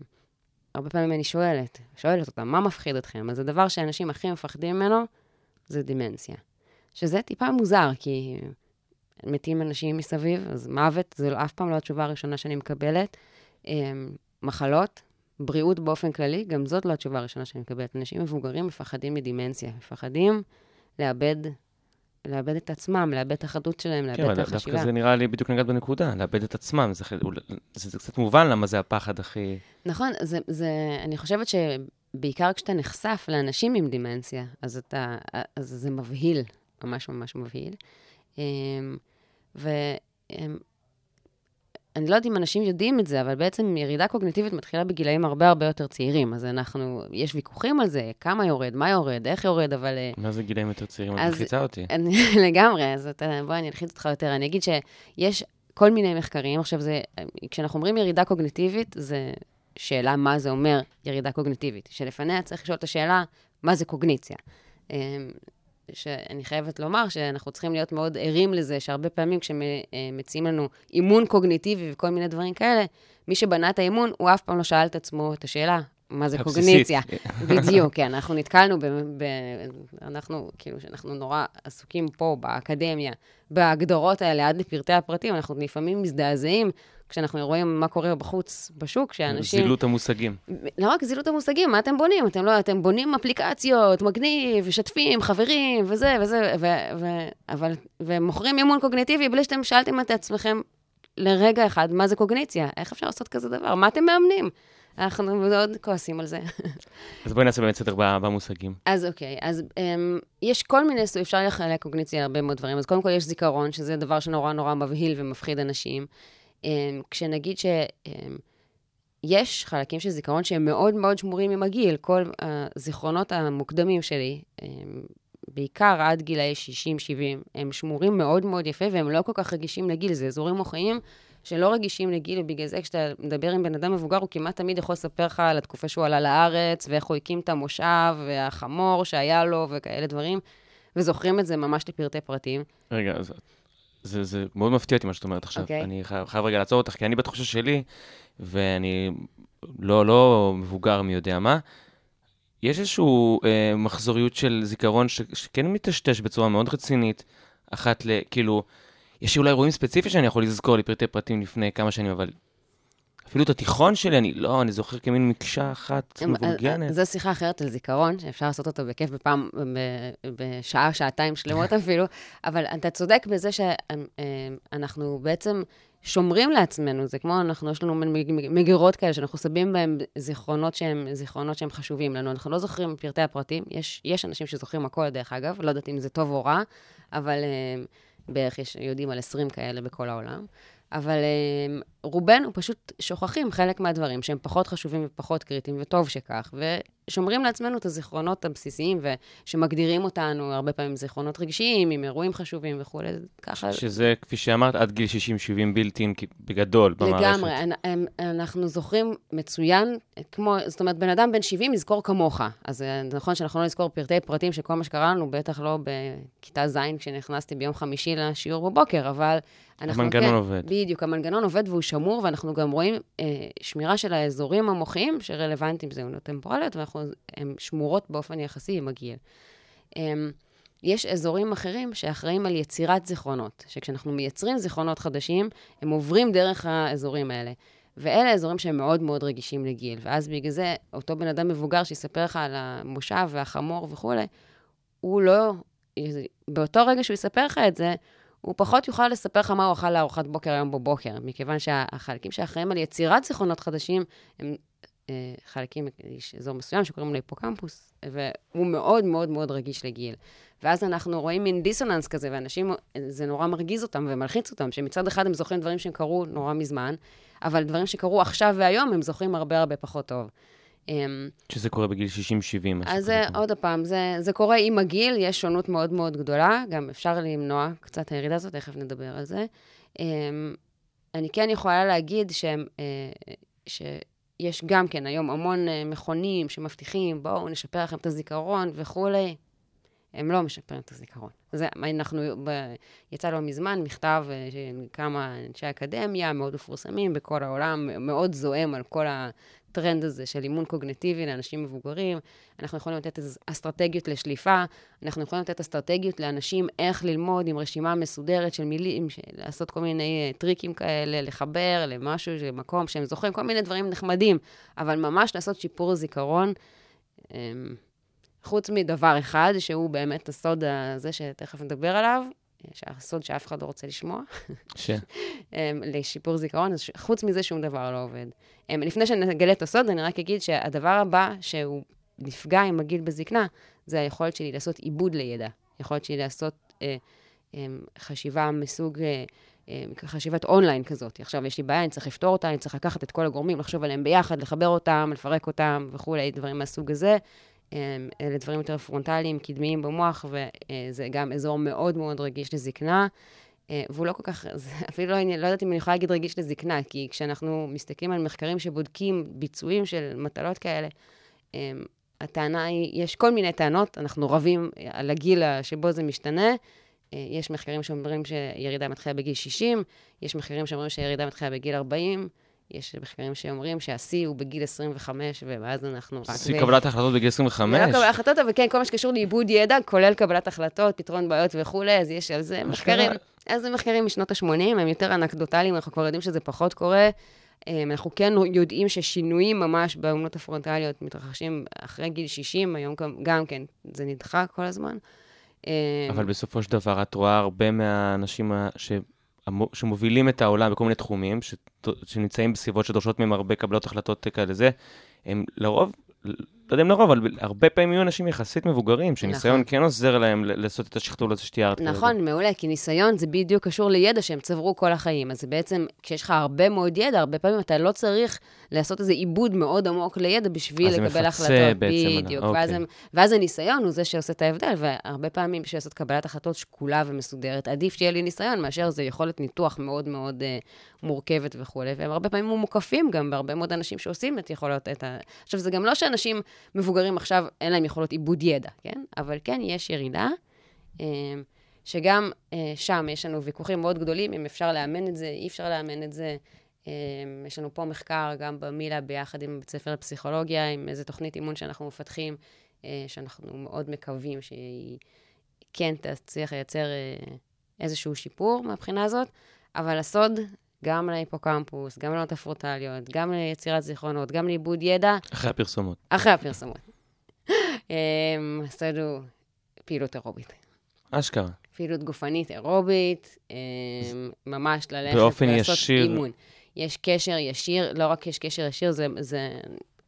הרבה פעמים אני שואלת, שואלת אותם, מה מפחיד אתכם? אז הדבר שאנשים הכי מפחדים ממנו זה דימנציה. שזה טיפה מוזר, כי מתים אנשים מסביב, אז מוות זו אף פעם לא התשובה הראשונה שאני מקבלת. אמ, מחלות, בריאות באופן כללי, גם זאת לא התשובה הראשונה שאני מקבלת. אנשים מבוגרים מפחדים מדימנציה, מפחדים לאבד, לאבד את עצמם, לאבד את החדות שלהם, לאבד כן, את החשיבה. דווקא זה נראה לי בדיוק נגעת בנקודה, לאבד את עצמם. זה, זה, זה קצת מובן למה זה הפחד הכי... נכון, זה, זה, אני חושבת שבעיקר כשאתה נחשף לאנשים עם דימנציה, אז, אתה, אז זה מבהיל, ממש ממש מבהיל. אמ, ואני לא יודעת אם אנשים יודעים את זה, אבל בעצם ירידה קוגניטיבית מתחילה בגילאים הרבה הרבה יותר צעירים. אז אנחנו, יש ויכוחים על זה, כמה יורד, מה יורד, איך יורד, אבל... אה, מה זה גילאים יותר צעירים? את מלחיצה אותי. אני, לגמרי, אז אתה, בוא, אני אלחיץ אותך יותר. אני אגיד שיש כל מיני מחקרים, עכשיו זה, כשאנחנו אומרים ירידה קוגניטיבית, זה שאלה מה זה אומר ירידה קוגניטיבית. שלפניה צריך לשאול את השאלה, מה זה קוגניציה? שאני חייבת לומר שאנחנו צריכים להיות מאוד ערים לזה, שהרבה פעמים כשמציעים לנו אימון קוגניטיבי וכל מיני דברים כאלה, מי שבנה את האימון, הוא אף פעם לא שאל את עצמו את השאלה, מה זה הבסיסית. קוגניציה. בדיוק, כן, אנחנו נתקלנו, ב, ב, אנחנו, כאילו, שאנחנו נורא עסוקים פה באקדמיה, בהגדרות האלה עד לפרטי הפרטים, אנחנו לפעמים מזדעזעים כשאנחנו רואים מה קורה בחוץ, בשוק, שאנשים... זילות המושגים. לא רק זילות המושגים, מה אתם בונים? אתם לא, אתם בונים אפליקציות, מגניב, משתפים, חברים, וזה, וזה, ו, ו, אבל, ומוכרים אימון קוגניטיבי בלי שאתם שאלתם את עצמכם לרגע אחד, מה זה קוגניציה? איך אפשר לעשות כזה דבר? מה אתם מאמנים? אנחנו מאוד כועסים על זה. אז בואי נעשה באמת סדר במושגים. אז אוקיי, אז um, יש כל מיני, אפשר לחלק קוגניציה להרבה מאוד דברים. אז קודם כל יש זיכרון, שזה דבר שנורא נורא מבהיל ומפחיד אנשים. Um, כשנגיד שיש חלקים של זיכרון שהם מאוד מאוד שמורים עם הגיל, כל הזיכרונות המוקדמים שלי, um, בעיקר עד גילאי 60-70, הם שמורים מאוד מאוד יפה והם לא כל כך רגישים לגיל, זה אזורים מוחיים שלא רגישים לגיל, ובגלל זה כשאתה מדבר עם בן אדם מבוגר, הוא כמעט תמיד יכול לספר לך על התקופה שהוא עלה לארץ, ואיך הוא הקים את המושב, והחמור שהיה לו, וכאלה דברים, וזוכרים את זה ממש לפרטי פרטים. רגע, אז זה, זה מאוד מפתיע אותי מה שאת אומרת עכשיו. אוקיי. אני חייב, חייב רגע לעצור אותך, כי אני בתחושה שלי, ואני לא, לא מבוגר מי יודע מה, יש איזושהי אה, מחזוריות של זיכרון ש, שכן מטשטש בצורה מאוד רצינית, אחת ל... כאילו, יש אולי אירועים ספציפיים שאני יכול לזכור לפרטי פרטים לפני כמה שנים, אבל אפילו את התיכון שלי, אני לא, אני זוכר כמין מקשה אחת מבולגנת. זו שיחה אחרת על זיכרון, שאפשר לעשות אותו בכיף בפעם, בשעה, שעתיים שלמות אפילו, אבל אתה צודק בזה שאנחנו בעצם שומרים לעצמנו, זה כמו, אנחנו, יש לנו מגירות כאלה, שאנחנו שמים בהן זיכרונות שהם, זיכרונות שהם חשובים לנו. אנחנו לא זוכרים פרטי הפרטים, יש, יש אנשים שזוכרים הכל, דרך אגב, לא יודעת אם זה טוב או רע, אבל אה, בערך יש, יודעים על 20 כאלה בכל העולם. אבל um, רובנו פשוט שוכחים חלק מהדברים שהם פחות חשובים ופחות קריטיים, וטוב שכך, ושומרים לעצמנו את הזיכרונות הבסיסיים, ושמגדירים אותנו הרבה פעמים זיכרונות רגשיים, עם אירועים חשובים וכולי, ככה... שזה, כפי שאמרת, עד גיל 60-70 בילטין בגדול במערכת. לגמרי, אנ- אנחנו זוכרים מצוין, כמו, זאת אומרת, בן אדם בן 70 יזכור כמוך. אז אה, נכון שאנחנו לא נזכור פרטי פרטים של כל מה שקרה לנו, בטח לא בכיתה ז' כשנכנסתי ביום חמישי לשיעור בבוקר, אבל אנחנו המנגנון כן, עובד. בדיוק, המנגנון עובד והוא שמור, ואנחנו גם רואים אה, שמירה של האזורים המוחיים שרלוונטיים זהויות טמפורליות, והן שמורות באופן יחסי עם הגיל. אה, יש אזורים אחרים שאחראים על יצירת זיכרונות, שכשאנחנו מייצרים זיכרונות חדשים, הם עוברים דרך האזורים האלה. ואלה אזורים שהם מאוד מאוד רגישים לגיל. ואז בגלל זה, אותו בן אדם מבוגר שיספר לך על המושב והחמור וכולי, הוא לא, באותו רגע שהוא יספר לך את זה, הוא פחות יוכל לספר לך מה הוא אכל לארוחת בוקר היום בבוקר, מכיוון שהחלקים שאחראים על יצירת זיכרונות חדשים, הם אה, חלקים, יש אזור מסוים שקוראים לו היפוקמפוס, והוא מאוד מאוד מאוד רגיש לגיל. ואז אנחנו רואים מין דיסוננס כזה, ואנשים, זה נורא מרגיז אותם ומלחיץ אותם, שמצד אחד הם זוכרים דברים שהם קרו נורא מזמן, אבל דברים שקרו עכשיו והיום הם זוכרים הרבה הרבה פחות טוב. אמ, שזה קורה בגיל 60-70. משהו אז. זה, עוד פעם, זה, זה קורה עם הגיל, יש שונות מאוד מאוד גדולה, גם אפשר למנוע קצת הירידה הזאת, תכף נדבר על זה. אמ, אני כן יכולה להגיד שהם, אה, שיש גם כן היום המון אה, מכונים שמבטיחים, בואו נשפר לכם את הזיכרון וכולי. הם לא משפרים את הזיכרון. זה, אנחנו, ב, יצא לא מזמן מכתב אה, של כמה אנשי אקדמיה מאוד מפורסמים בכל העולם, מאוד זועם על כל הטרנד הזה של אימון קוגנטיבי לאנשים מבוגרים. אנחנו יכולים לתת אסטרטגיות לשליפה, אנחנו יכולים לתת אסטרטגיות לאנשים איך ללמוד עם רשימה מסודרת של מילים, של לעשות כל מיני טריקים כאלה, לחבר למשהו, למקום שהם זוכרים, כל מיני דברים נחמדים, אבל ממש לעשות שיפור זיכרון. אמ, חוץ מדבר אחד, שהוא באמת הסוד הזה שתכף נדבר עליו, שהסוד שאף אחד לא רוצה לשמוע. ש? לשיפור זיכרון, אז חוץ מזה שום דבר לא עובד. לפני שנגלה את הסוד, אני רק אגיד שהדבר הבא שהוא נפגע עם הגיל בזקנה, זה היכולת שלי לעשות עיבוד לידע. היכולת שלי לעשות אה, אה, חשיבה מסוג... אה, חשיבת אונליין כזאת. עכשיו יש לי בעיה, אני צריך לפתור אותה, אני צריך לקחת את כל הגורמים, לחשוב עליהם ביחד, לחבר אותם, לפרק אותם וכולי, דברים מהסוג הזה. אלה דברים יותר פרונטליים, קדמיים במוח, וזה גם אזור מאוד מאוד רגיש לזקנה. והוא לא כל כך, אפילו לא, לא יודעת אם אני יכולה להגיד רגיש לזקנה, כי כשאנחנו מסתכלים על מחקרים שבודקים ביצועים של מטלות כאלה, הטענה היא, יש כל מיני טענות, אנחנו רבים על הגיל שבו זה משתנה. אה, יש מחקרים שאומרים שירידה מתחילה בגיל 60, יש מחקרים שאומרים שהירידה מתחילה בגיל 40, יש מחקרים שאומרים שהשיא הוא בגיל 25, ואז אנחנו רק... שיא קבלת החלטות בגיל 25? לא קבלת החלטות, אבל כן, כל מה שקשור לעיבוד ידע, כולל קבלת החלטות, פתרון בעיות וכולי, אז יש על זה מחקרים. אז זה מחקרים משנות ה-80, הם יותר אנקדוטליים, אנחנו כבר יודעים שזה פחות קורה. אה, אנחנו כן יודעים ששינויים ממש באומנות הפרונטליות מתרחשים אחרי גיל 60, היום גם כן, זה נדחה כל הזמן. אה, אבל בסופו של דבר, את רואה הרבה מהאנשים ש... שמובילים את העולם בכל מיני תחומים, ש... שנמצאים בסביבות שדורשות מהם הרבה קבלות החלטות כאלה זה, הם לרוב לא יודע אם לרוב, אבל הרבה פעמים יהיו אנשים יחסית מבוגרים, שניסיון נכון. כן עוזר להם לעשות את השכתוב הזה שתיארת. נכון, כזה. מעולה, כי ניסיון זה בדיוק קשור לידע שהם צברו כל החיים. אז בעצם, כשיש לך הרבה מאוד ידע, הרבה פעמים אתה לא צריך לעשות איזה עיבוד מאוד עמוק לידע בשביל לקבל החלטות. אז זה מפצה בעצם. בדיוק, אוקיי. ואז, הם, ואז הניסיון הוא זה שעושה את ההבדל, והרבה פעמים בשביל לעשות קבלת החלטות שקולה ומסודרת, עדיף שיהיה לי ניסיון מאשר זה יכולת ניתוח מאוד מאוד uh, מורכבת וכולי, והם הרבה פעמים מוקפים גם בהרבה מאוד אנשים שעושים את יכולות, את ה... עכשיו, זה גם לא שאנשים מבוגרים עכשיו אין להם יכולות עיבוד ידע, כן? אבל כן, יש ירידה, אה, שגם אה, שם יש לנו ויכוחים מאוד גדולים, אם אפשר לאמן את זה, אי אפשר לאמן את זה. אה, יש לנו פה מחקר, גם במילה, ביחד עם בית ספר לפסיכולוגיה, עם איזו תוכנית אימון שאנחנו מפתחים, שאנחנו מאוד מקווים שהיא כן תצליח לייצר איזשהו שיפור מהבחינה הזאת, אבל הסוד גם להיפוקמפוס, גם לעונות הפרוטליות, גם ליצירת זיכרונות, גם לעיבוד ידע. אחרי הפרסומות. אחרי הפרסומות. אמ, עשינו פעילות אירובית. אשכרה. פעילות גופנית אירובית, אמ, ממש ללכת ולעשות ישיר. אימון. יש קשר ישיר, לא רק יש קשר ישיר, זה, זה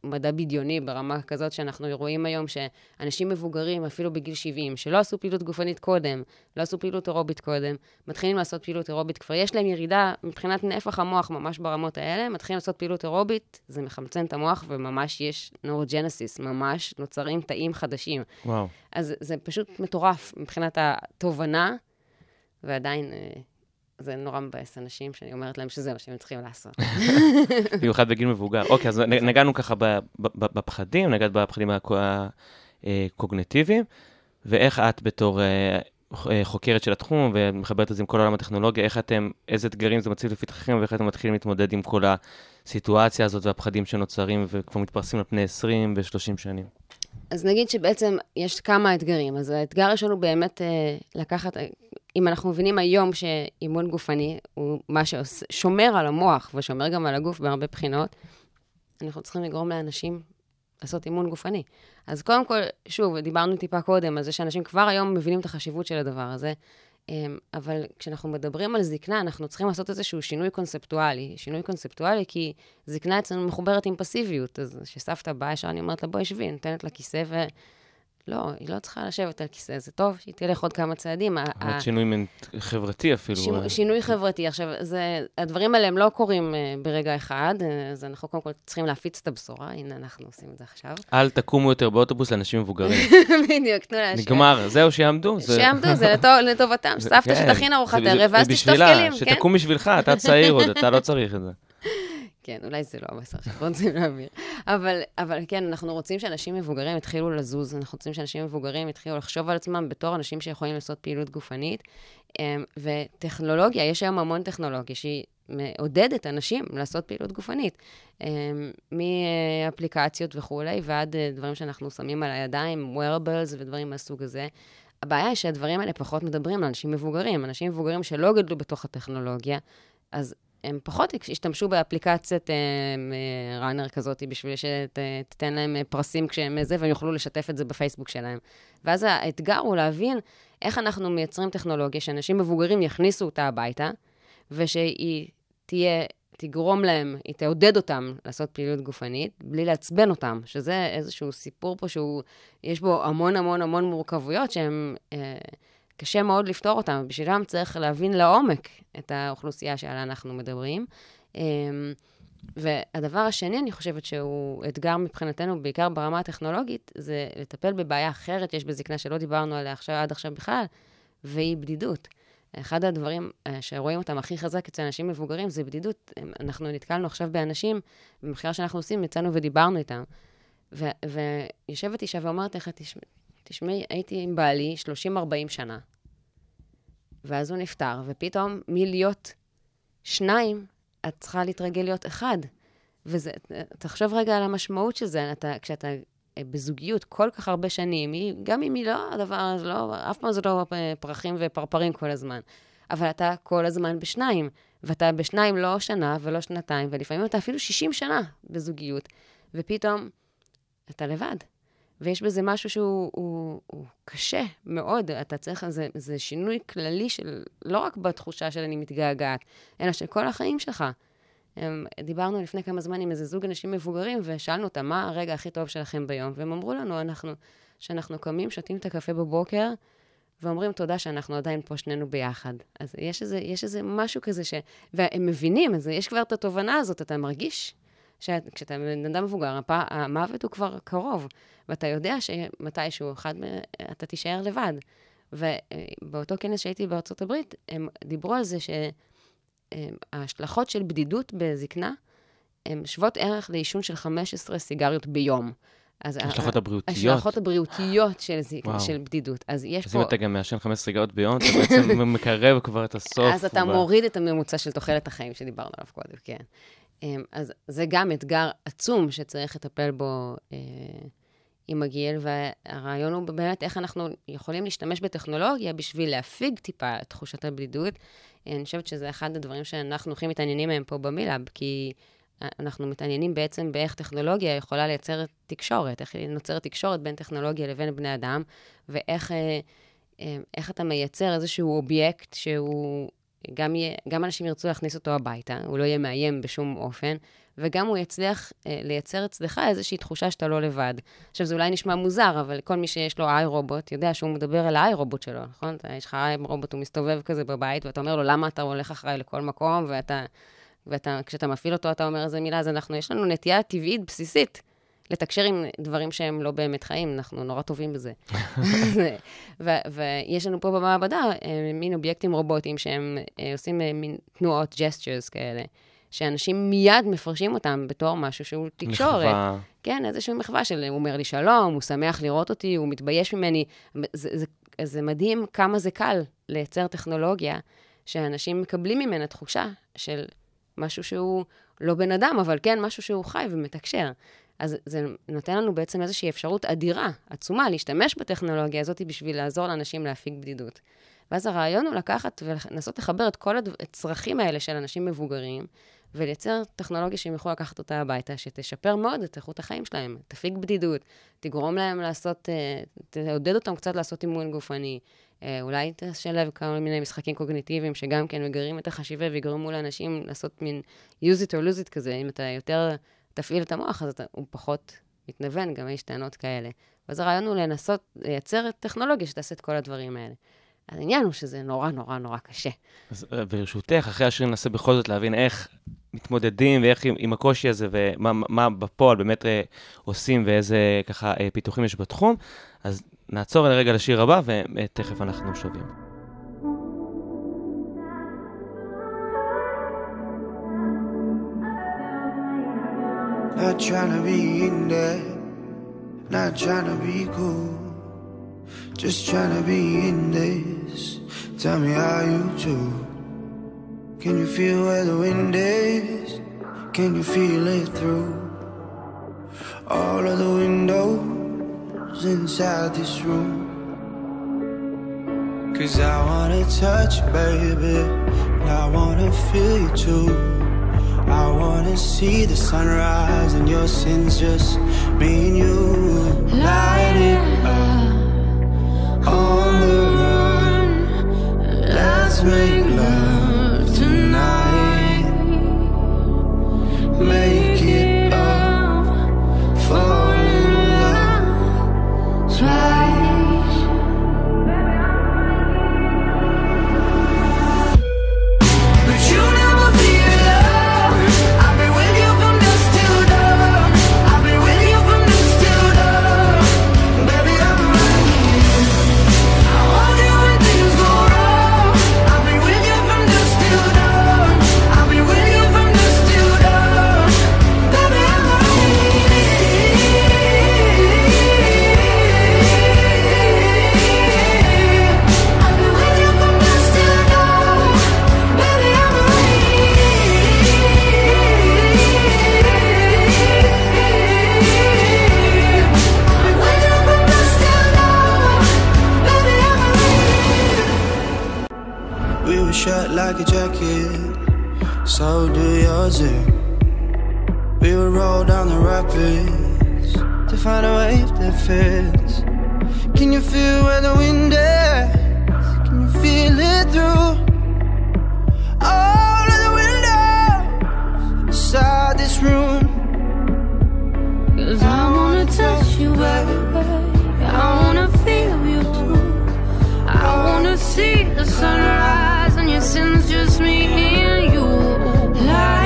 מדע בדיוני ברמה כזאת שאנחנו רואים היום שאנשים מבוגרים, אפילו בגיל 70, שלא עשו פעילות גופנית קודם, לא עשו פעילות אירובית קודם, מתחילים לעשות פעילות אירובית, כבר יש להם ירידה מבחינת נפח המוח ממש ברמות האלה, מתחילים לעשות פעילות אירובית, זה מחמצן את המוח, וממש יש נורוג'נסיס, ממש נוצרים תאים חדשים. וואו. אז זה פשוט מטורף מבחינת התובנה, ועדיין... אה, זה נורא מבאס אנשים שאני אומרת להם שזה מה שהם צריכים לעשות. במיוחד בגיל מבוגר. אוקיי, אז נגענו ככה בפחדים, נגעת בפחדים הקוגנטיביים, ואיך את בתור אה, אה, חוקרת של התחום ומחברת את זה עם כל עולם הטכנולוגיה, איך אתם, איזה אתגרים זה מציב לפתחכם ואיך אתם מתחילים להתמודד עם כל הסיטואציה הזאת והפחדים שנוצרים וכבר מתפרסים על פני 20 ו-30 שנים? אז נגיד שבעצם יש כמה אתגרים. אז האתגר הראשון הוא באמת אה, לקחת, אם אנחנו מבינים היום שאימון גופני הוא מה ששומר על המוח ושומר גם על הגוף בהרבה בחינות, אנחנו צריכים לגרום לאנשים לעשות אימון גופני. אז קודם כל, שוב, דיברנו טיפה קודם על זה שאנשים כבר היום מבינים את החשיבות של הדבר הזה, אבל כשאנחנו מדברים על זקנה, אנחנו צריכים לעשות איזשהו שינוי קונספטואלי. שינוי קונספטואלי כי זקנה אצלנו מחוברת עם פסיביות, אז כשסבתא באה ישר, אני אומרת לה, בואי שבי, נותנת לה כיסא ו... לא, היא לא צריכה לשבת על כיסא, זה טוב שהיא תלך עוד כמה צעדים. עוד שינוי חברתי אפילו. שינוי, שינוי חברתי. עכשיו, זה, הדברים האלה הם לא קורים uh, ברגע אחד, uh, אז אנחנו קודם כל צריכים להפיץ את הבשורה, הנה, אנחנו עושים את זה עכשיו. אל תקומו יותר באוטובוס לאנשים מבוגרים. בדיוק, תנו להשאיר. נגמר, זהו, שיעמדו. זה... שיעמדו, זה לטוב, לטובתם. סבתא כן, שתכין ארוחת ערב, ואז תשטוף כלים, כן? שתקום בשבילך, אתה צעיר עוד, אתה לא צריך את זה. כן, אולי זה לא המסר שאנחנו רוצים להעביר. אבל, אבל כן, אנחנו רוצים שאנשים מבוגרים יתחילו לזוז, אנחנו רוצים שאנשים מבוגרים יתחילו לחשוב על עצמם בתור אנשים שיכולים לעשות פעילות גופנית. אמ, וטכנולוגיה, יש היום המון טכנולוגיה שהיא מעודדת אנשים לעשות פעילות גופנית. אמ, מאפליקציות וכולי, ועד אה, דברים שאנחנו שמים על הידיים, wearables ודברים מהסוג הזה. הבעיה היא שהדברים האלה פחות מדברים לאנשים מבוגרים. אנשים מבוגרים שלא גדלו בתוך הטכנולוגיה, אז הם פחות ישתמשו באפליקציית ראנר כזאת בשביל שתיתן להם אה, פרסים כשהם זה, והם יוכלו לשתף את זה בפייסבוק שלהם. ואז האתגר הוא להבין איך אנחנו מייצרים טכנולוגיה שאנשים מבוגרים יכניסו אותה הביתה, ושהיא תהיה, תגרום להם, היא תעודד אותם לעשות פעילות גופנית, בלי לעצבן אותם, שזה איזשהו סיפור פה שהוא, יש בו המון המון המון מורכבויות שהן... אה, קשה מאוד לפתור אותם, בשבילם צריך להבין לעומק את האוכלוסייה שעליה אנחנו מדברים. אמ, והדבר השני, אני חושבת שהוא אתגר מבחינתנו, בעיקר ברמה הטכנולוגית, זה לטפל בבעיה אחרת יש בזקנה שלא דיברנו עליה עכשיו, עד עכשיו בכלל, והיא בדידות. אחד הדברים אה, שרואים אותם הכי חזק אצל אנשים מבוגרים זה בדידות. אנחנו נתקלנו עכשיו באנשים, במחקר שאנחנו עושים, יצאנו ודיברנו איתם. ו- ויושבת אישה ואומרת לך, "תשמע- תשמעי, הייתי עם בעלי 30-40 שנה, ואז הוא נפטר, ופתאום מלהיות שניים, את צריכה להתרגל להיות אחד. וזה, תחשוב רגע על המשמעות של זה, אתה, כשאתה אה, בזוגיות כל כך הרבה שנים, היא, גם אם היא לא הדבר, לא, אף פעם זה לא פרחים ופרפרים כל הזמן, אבל אתה כל הזמן בשניים, ואתה בשניים לא שנה ולא שנתיים, ולפעמים אתה אפילו 60 שנה בזוגיות, ופתאום אתה לבד. ויש בזה משהו שהוא הוא, הוא קשה מאוד. אתה צריך, זה, זה שינוי כללי של, לא רק בתחושה של אני מתגעגעת, אלא של כל החיים שלך. הם, דיברנו לפני כמה זמן עם איזה זוג אנשים מבוגרים, ושאלנו אותם, מה הרגע הכי טוב שלכם ביום? והם אמרו לנו, אנחנו, שאנחנו קמים, שותים את הקפה בבוקר, ואומרים תודה שאנחנו עדיין פה שנינו ביחד. אז יש איזה, יש איזה משהו כזה ש... והם מבינים, אז יש כבר את התובנה הזאת, אתה מרגיש שכשאתה בן אדם מבוגר. המוות הוא כבר קרוב, ואתה יודע שמתישהו אחד, אתה תישאר לבד. ובאותו כנס שהייתי בארצות הברית, הם דיברו על זה שההשלכות של בדידות בזקנה הן שוות ערך לעישון של 15 סיגריות ביום. אז ההשלכות הבריאותיות. ההשלכות הבריאותיות של, זיק... של בדידות. אז יש אז פה... אם אתה גם מעשן 15 סיגרות ביום, אתה בעצם מקרב כבר את הסוף. אז אתה ו- מוריד את הממוצע של תוחלת החיים שדיברנו עליו קודם, כן. אמ, אז זה גם אתגר עצום שצריך לטפל בו אה, עם הגיל, והרעיון הוא באמת איך אנחנו יכולים להשתמש בטכנולוגיה בשביל להפיג טיפה את תחושת הבדידות. אני חושבת שזה אחד הדברים שאנחנו הכי מתעניינים מהם פה במילאב, כי אנחנו מתעניינים בעצם באיך טכנולוגיה יכולה לייצר תקשורת, איך נוצרת תקשורת בין טכנולוגיה לבין בני אדם, ואיך אה, אה, איך אתה מייצר איזשהו אובייקט שהוא, גם, יהיה, גם אנשים ירצו להכניס אותו הביתה, הוא לא יהיה מאיים בשום אופן, וגם הוא יצליח אה, לייצר אצלך איזושהי תחושה שאתה לא לבד. עכשיו, זה אולי נשמע מוזר, אבל כל מי שיש לו איי רובוט, יודע שהוא מדבר אל האיי רובוט שלו, נכון? אתה, יש לך איי רובוט, הוא מסתובב כזה בבית, ואתה אומר לו, למה אתה הולך אחריי לכל מקום, ואתה, ואתה, כשאתה מפעיל אותו, אתה אומר איזה מילה, אז אנחנו, יש לנו נטייה טבעית בסיסית. לתקשר עם דברים שהם לא באמת חיים, אנחנו נורא טובים בזה. ויש לנו פה במעבדה אה, מין אובייקטים רובוטיים שהם אה, עושים אה, מין תנועות, gestures כאלה, שאנשים מיד מפרשים אותם בתור משהו שהוא תקשורת. מחווה. כן, איזושהי מחווה של הוא אומר לי שלום, הוא שמח לראות אותי, הוא מתבייש ממני. זה, זה, זה מדהים כמה זה קל לייצר טכנולוגיה שאנשים מקבלים ממנה תחושה של משהו שהוא לא בן אדם, אבל כן משהו שהוא חי ומתקשר. אז זה נותן לנו בעצם איזושהי אפשרות אדירה, עצומה, להשתמש בטכנולוגיה הזאת בשביל לעזור לאנשים להפיג בדידות. ואז הרעיון הוא לקחת ולנסות לחבר את כל הצרכים האלה של אנשים מבוגרים, ולייצר טכנולוגיה שהם יוכלו לקחת אותה הביתה, שתשפר מאוד את איכות החיים שלהם, תפיג בדידות, תגרום להם לעשות, אה, תעודד אותם קצת לעשות אימון גופני. אה, אולי תשלב כמה מיני משחקים קוגניטיביים שגם כן מגרים את החשיבה ויגרמו לאנשים לעשות מין use it or lose it כזה. אם אתה יותר תפעיל את המוח, אז אתה, הוא פחות מתנוון, גם יש טענות כאלה. ואז הרעיון הוא לנסות לייצר טכנולוגיה שתעשה את כל הדברים האלה. העניין הוא שזה נורא נורא נורא קשה. אז אה, ברשותך, אחרי השיר ננסה בכל זאת להבין איך מתמודדים ואיך עם, עם הקושי הזה ומה מה בפועל באמת אה, עושים ואיזה ככה אה, פיתוחים יש בתחום. אז נעצור לרגע לשיר הבא ותכף אנחנו שווים. Not trying to be in there, not trying to be cool, just trying to be in this. Tell me how you do. Can you feel where the wind is? Can you feel it through all of the windows inside this room? Cause I wanna touch you, baby, and I wanna feel you too. I wanna see the sunrise and your sins just me and you. Light it up on the run. Let's make love tonight. Make like a jacket, so do yours. eh? We will roll down the rapids to find a wave that fits. Can you feel where the wind is? Can you feel it through all of the windows inside this room? Cause I wanna touch you, baby. I wanna feel you too. I wanna see the sunrise since just me and you. Life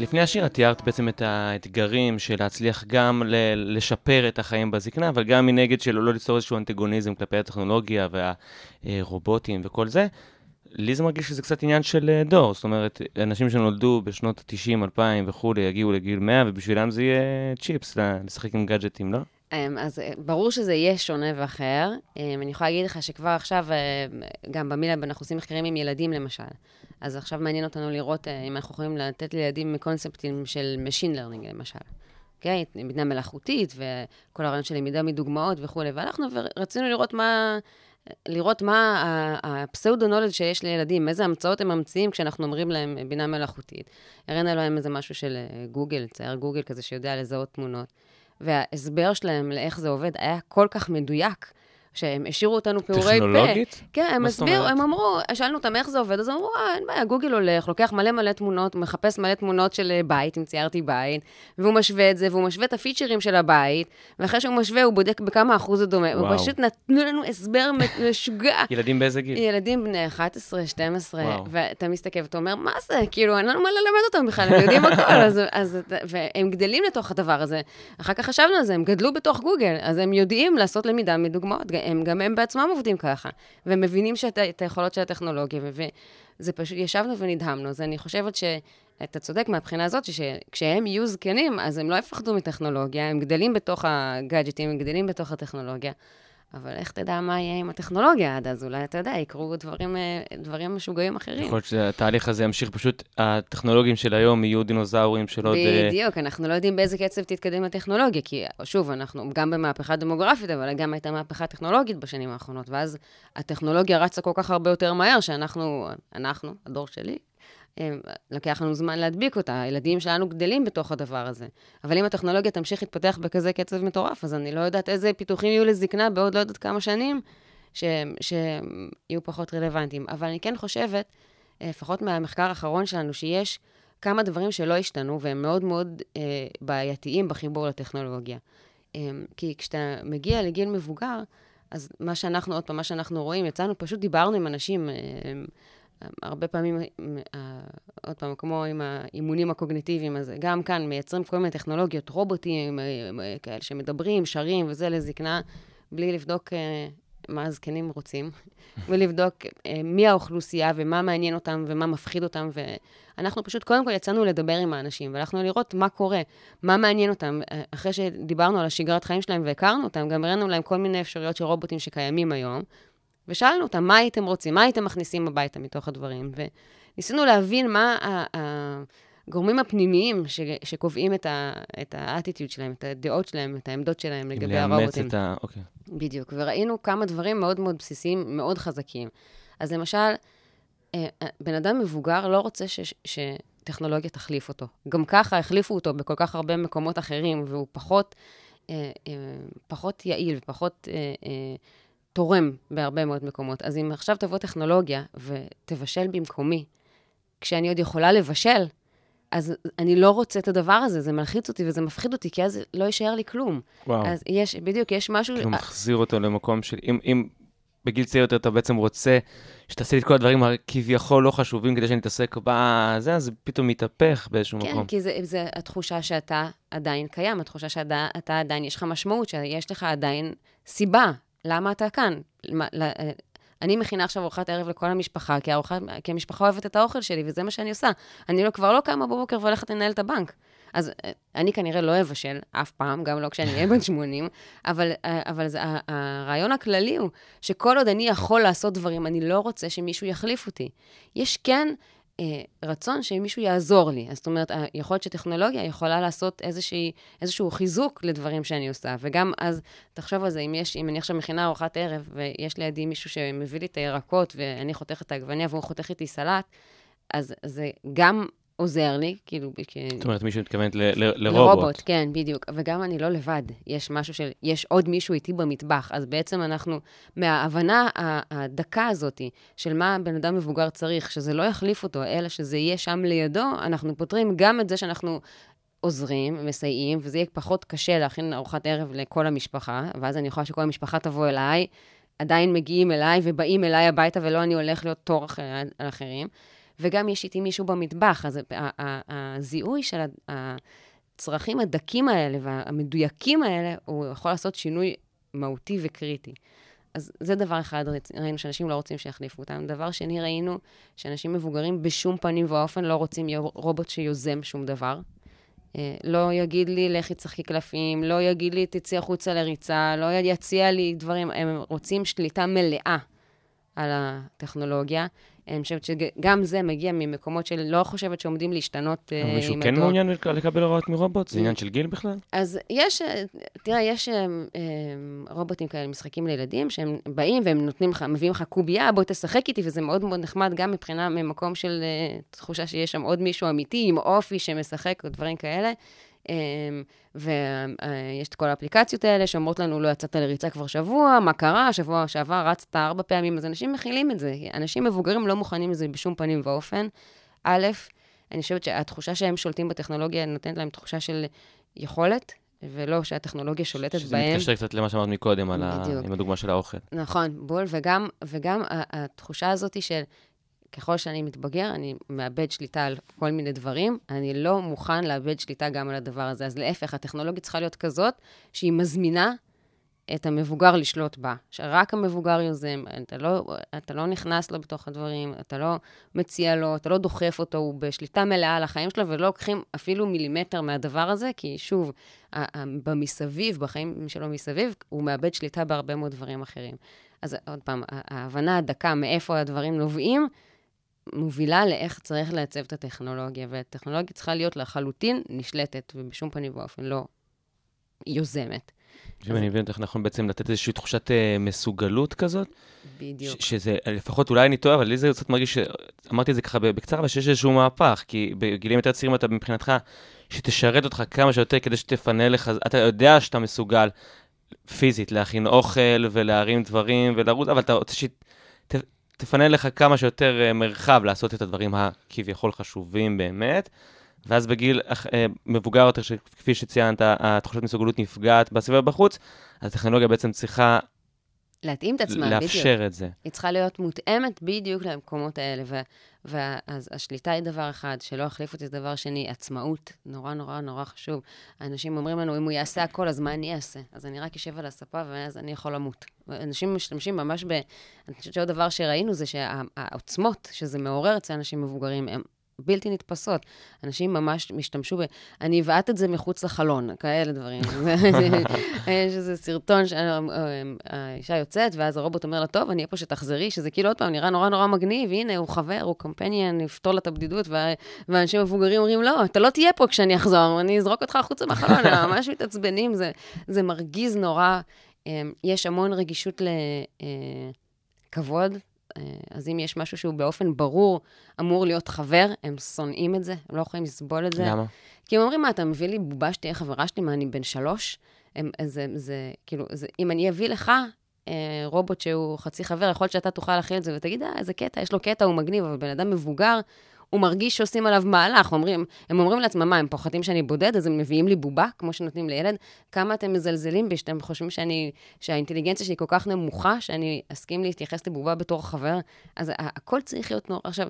לפני השיר את תיארת בעצם את האתגרים של להצליח גם ל- לשפר את החיים בזקנה, אבל גם מנגד של לא ליצור איזשהו אנטגוניזם כלפי הטכנולוגיה והרובוטים וכל זה. לי זה מרגיש שזה קצת עניין של אה, דור, זאת אומרת, אנשים שנולדו בשנות ה-90, 2000 וכולי, יגיעו לגיל 100, ובשבילם זה יהיה צ'יפס, לשחק עם גאדג'טים, לא? אמ, אז אה, ברור שזה יהיה שונה ואחר. אמ, אני יכולה להגיד לך שכבר עכשיו, אה, גם במילאב אנחנו עושים מחקרים עם ילדים למשל. אז עכשיו מעניין אותנו לראות אה, אם אנחנו יכולים לתת לילדים קונספטים של Machine Learning למשל. אוקיי? בינה מלאכותית וכל הרעיון של למידה מדוגמאות וכולי. והלכנו ורצינו לראות מה... לראות מה הפסאודו-נולד שיש לילדים, איזה המצאות הם ממציאים כשאנחנו אומרים להם בינה מלאכותית. הראינו להם איזה משהו של גוגל, צייר גוגל כזה שיודע לזהות תמונות. וההסבר שלהם לאיך זה עובד היה כל כך מדויק, שהם השאירו אותנו פעורי פה. טכנולוגית? כן, הם הסבירו? הם אמרו, שאלנו אותם איך זה עובד, אז אמרו, אה, אין בעיה, גוגל הולך, לוקח מלא מלא תמונות, הוא מחפש מלא תמונות של אה, בית, אם ציירתי בית, והוא משווה את זה, והוא משווה את הפיצ'רים של הבית, ואחרי שהוא משווה, הוא בודק בכמה אחוז זה דומה. וואו. ופשוט נתנו לנו הסבר משוגע. ילדים באיזה גיל? ילדים בני 11, 12, וואו. ואתה מסתכל ואתה אומר, מה זה? כאילו, אין לנו מה ללמד אותם בכלל, הם יודעים הכל, אז, אז, והם גדלים לתוך הדבר הזה. אחר כך חשבנו על זה, הם גדלו בתוך גוגל, אז הם יודעים לעשות למידה מדוגמאות, הם, גם הם בעצמם עובדים ככה, והם מבינים שאת, את היכולות של הטכנולוגיה, וזה פשוט, ישבנו ונדהמנו, אז אני חושבת שאתה צודק מהבחינה הזאת, שכשהם יהיו זקנים, אז הם לא יפחדו מטכנולוגיה, הם גדלים בתוך הגאדג'טים, הם גדלים בתוך הטכנולוגיה. אבל איך תדע מה יהיה עם הטכנולוגיה עד אז? אולי, אתה יודע, יקרו דברים, אה, דברים משוגעים אחרים. יכול להיות שהתהליך הזה ימשיך פשוט, הטכנולוגים של היום יהיו דינוזאורים של עוד... אה, בדיוק, אנחנו לא יודעים באיזה קצב תתקדם הטכנולוגיה, כי שוב, אנחנו גם במהפכה דמוגרפית, אבל גם הייתה מהפכה טכנולוגית בשנים האחרונות, ואז הטכנולוגיה רצה כל כך הרבה יותר מהר, שאנחנו, אנחנו, הדור שלי, לוקח לנו זמן להדביק אותה, הילדים שלנו גדלים בתוך הדבר הזה. אבל אם הטכנולוגיה תמשיך להתפתח בכזה קצב מטורף, אז אני לא יודעת איזה פיתוחים יהיו לזקנה בעוד לא יודעת כמה שנים, שיהיו פחות רלוונטיים. אבל אני כן חושבת, אה, לפחות מהמחקר האחרון שלנו, שיש כמה דברים שלא השתנו, והם מאוד מאוד אה, בעייתיים בחיבור לטכנולוגיה. אה, כי כשאתה מגיע לגיל מבוגר, אז מה שאנחנו, עוד פעם, מה שאנחנו רואים, יצאנו, פשוט דיברנו עם אנשים, אה, הרבה פעמים, אה, עוד פעם, כמו עם האימונים הקוגניטיביים, אז גם כאן מייצרים כל מיני טכנולוגיות, רובוטים, אה, אה, כאלה שמדברים, שרים וזה לזקנה, בלי לבדוק מה הזקנים רוצים, ולבדוק מי האוכלוסייה ומה מעניין אותם ומה מפחיד אותם. ואנחנו פשוט, קודם כל יצאנו לדבר עם האנשים, והלכנו לראות מה קורה, מה מעניין אותם. אחרי שדיברנו על השגרת חיים שלהם והכרנו אותם, גם הראינו להם כל מיני אפשרויות של רובוטים שקיימים היום, ושאלנו אותם, מה הייתם רוצים? מה הייתם מכניסים הביתה מתוך הדברים? וניסינו להבין מה, הגורמים הפנימיים ש, שקובעים את, ה, את האטיטיוד שלהם, את הדעות שלהם, את העמדות שלהם לגבי הרובוטים. לאמץ את ה... אוקיי. בדיוק, וראינו כמה דברים מאוד מאוד בסיסיים, מאוד חזקים. אז למשל, אה, אה, בן אדם מבוגר לא רוצה ש, שטכנולוגיה תחליף אותו. גם ככה החליפו אותו בכל כך הרבה מקומות אחרים, והוא פחות, אה, פחות יעיל ופחות תורם בהרבה מאוד מקומות. אז אם עכשיו תבוא טכנולוגיה ותבשל במקומי, כשאני עוד יכולה לבשל, אז אני לא רוצה את הדבר הזה, זה מלחיץ אותי וזה מפחיד אותי, כי אז לא יישאר לי כלום. וואו. אז יש, בדיוק, יש משהו... כאילו מחזיר אותו למקום של... אם, אם בגיל צעיר יותר אתה בעצם רוצה שתעשה לי את כל הדברים הכביכול לא חשובים כדי שאני אתעסק בזה, אז זה פתאום מתהפך באיזשהו כן, מקום. כן, כי זה, זה התחושה שאתה עדיין קיים, התחושה שאתה עדיין, יש לך משמעות, שיש לך עדיין סיבה למה אתה כאן. למה, אני מכינה עכשיו ארוחת ערב לכל המשפחה, כי, הארוחת, כי המשפחה אוהבת את האוכל שלי, וזה מה שאני עושה. אני לא, כבר לא קמה בבוקר והולכת לנהל את הבנק. אז אה, אני כנראה לא אבשל אף פעם, גם לא כשאני אהיה בן 80, אבל, אה, אבל זה, הרעיון הכללי הוא שכל עוד אני יכול לעשות דברים, אני לא רוצה שמישהו יחליף אותי. יש כן אה, רצון שמישהו יעזור לי. זאת אומרת, יכול להיות שטכנולוגיה יכולה לעשות איזושהי, איזשהו חיזוק לדברים שאני עושה. וגם אז, תחשוב על זה, אם, יש, אם אני עכשיו מכינה ארוחת ערב, ויש לידי מישהו שמביא לי את הירקות, ואני חותכת את העגבניה והוא חותך איתי סלט, אז זה גם עוזר לי, כאילו... זאת אומרת, מישהו מתכוונת לרובוט. לרובוט, כן, בדיוק. וגם אני לא לבד. יש משהו של, יש עוד מישהו איתי במטבח. אז בעצם אנחנו, מההבנה הדקה הזאת של מה בן אדם מבוגר צריך, שזה לא יחליף אותו, אלא שזה יהיה שם לידו, אנחנו פותרים גם את זה שאנחנו עוזרים, מסייעים, וזה יהיה פחות קשה להכין ארוחת ערב לכל המשפחה, ואז אני יכולה שכל המשפחה תבוא אליי, עדיין מגיעים אליי ובאים אליי הביתה, ולא אני הולך להיות תור אחר, על אחרים. וגם יש איתי מישהו במטבח, אז הזיהוי של הצרכים הדקים האלה והמדויקים האלה, הוא יכול לעשות שינוי מהותי וקריטי. אז זה דבר אחד, ראינו שאנשים לא רוצים שיחליפו אותם. דבר שני, ראינו שאנשים מבוגרים בשום פנים ואופן לא רוצים רובוט שיוזם שום דבר. אה, לא יגיד לי, לכי תשחקי קלפים, לא יגיד לי, תצאי החוצה לריצה, לא יציע לי דברים, הם רוצים שליטה מלאה על הטכנולוגיה. אני חושבת שגם זה מגיע ממקומות של לא חושבת שעומדים להשתנות עם הדור. מישהו כן מעוניין לקבל הוראות מרובוט? זה עניין של גיל בכלל? אז יש, תראה, יש אה, אה, רובוטים כאלה, משחקים לילדים, שהם באים והם נותנים לך, מביאים לך קובייה, בוא תשחק איתי, וזה מאוד מאוד נחמד, גם מבחינה, ממקום של אה, תחושה שיש שם עוד מישהו אמיתי, עם אופי שמשחק, או דברים כאלה. אמ, ויש את כל האפליקציות האלה שאומרות לנו, לא יצאת לריצה כבר שבוע, מה קרה, שבוע שעבר רצת ארבע פעמים, אז אנשים מכילים את זה. אנשים מבוגרים לא מוכנים לזה בשום פנים ואופן. א', אני חושבת שהתחושה שהם שולטים בטכנולוגיה נותנת להם תחושה של יכולת, ולא שהטכנולוגיה שולטת שזה בהם. שזה מתקשר קצת למה שאמרת מקודם, על ה... עם הדוגמה של האוכל. נכון, בול, וגם, וגם התחושה הזאת של ככל שאני מתבגר, אני מאבד שליטה על כל מיני דברים. אני לא מוכן לאבד שליטה גם על הדבר הזה. אז להפך, הטכנולוגיה צריכה להיות כזאת שהיא מזמינה את המבוגר לשלוט בה. שרק המבוגר יוזם, אתה לא, אתה לא נכנס לו בתוך הדברים, אתה לא מציע לו, אתה לא דוחף אותו, הוא בשליטה מלאה על החיים שלו, ולא לוקחים אפילו מילימטר מהדבר הזה, כי שוב, במסביב, בחיים שלו מסביב, הוא מאבד שליטה בהרבה מאוד דברים אחרים. אז עוד פעם, ההבנה הדקה מאיפה הדברים נובעים, מובילה לאיך צריך לעצב את הטכנולוגיה, והטכנולוגיה צריכה להיות לחלוטין נשלטת, ובשום פנים ואופן לא יוזמת. אם אני מבין אותך נכון, בעצם לתת איזושהי תחושת uh, מסוגלות כזאת. בדיוק. שזה, לפחות אולי אני טועה, אבל לי זה קצת מרגיש, ש... אמרתי את זה ככה בקצרה, אבל שיש איזשהו מהפך, כי בגילים יותר צעירים אתה מבחינתך, שתשרת אותך כמה שיותר כדי שתפנה לך, אתה יודע שאתה מסוגל פיזית להכין אוכל ולהרים דברים ולרוץ, אבל אתה רוצה. תפנה לך כמה שיותר אה, מרחב לעשות את הדברים הכביכול חשובים באמת. ואז בגיל אה, מבוגר יותר, כפי שציינת, התחושת מסוגלות נפגעת בסביבה בחוץ, אז הטכנולוגיה בעצם צריכה... להתאים את עצמה, לאפשר בדיוק. את זה. היא צריכה להיות מותאמת בדיוק למקומות האלה. ו- ואז השליטה היא דבר אחד, שלא יחליף אותי זה דבר שני, עצמאות, נורא נורא נורא חשוב. אנשים אומרים לנו, אם הוא יעשה הכל, אז מה אני אעשה? אז אני רק אשב על הספה ואז אני יכול למות. אנשים משתמשים ממש ב... אני חושבת שעוד דבר שראינו זה שהעוצמות שזה מעורר אצל אנשים מבוגרים, הם בלתי נתפסות. אנשים ממש משתמשו ב... אני אבעט את זה מחוץ לחלון, כאלה דברים. יש איזה סרטון שהאישה יוצאת, ואז הרובוט אומר לה, טוב, אני אהיה פה שתחזרי, שזה כאילו עוד פעם נראה נורא נורא מגניב, הנה, הוא חבר, הוא קמפניאן, יפתור לה את הבדידות, ואנשים מבוגרים אומרים, לא, אתה לא תהיה פה כשאני אחזור, אני אזרוק אותך החוצה מהחלון, הם ממש מתעצבנים, זה, זה מרגיז נורא. אמ, יש המון רגישות לכבוד, אה, אז אם יש משהו שהוא באופן ברור אמור להיות חבר, הם שונאים את זה, הם לא יכולים לסבול את זה. למה? כי הם אומרים, מה, אתה מביא לי בובה שתהיה חברה שלי, מה, אני בן שלוש? הם, זה, זה, כאילו, זה, אם אני אביא לך אה, רובוט שהוא חצי חבר, יכול להיות שאתה תוכל להכיל את זה ותגיד, אה, איזה קטע, יש לו קטע, הוא מגניב, אבל בן אדם מבוגר, הוא מרגיש שעושים עליו מהלך. אומרים, הם אומרים לעצמם, מה, הם פוחדים שאני בודד, אז הם מביאים לי בובה, כמו שנותנים לילד? כמה אתם מזלזלים בי, שאתם חושבים שאני, שהאינטליגנציה שלי כל כך נמוכה, שאני אסכים להתייחס לבובה בתור חבר? אז הכל צריך להיות נורא. עכשיו,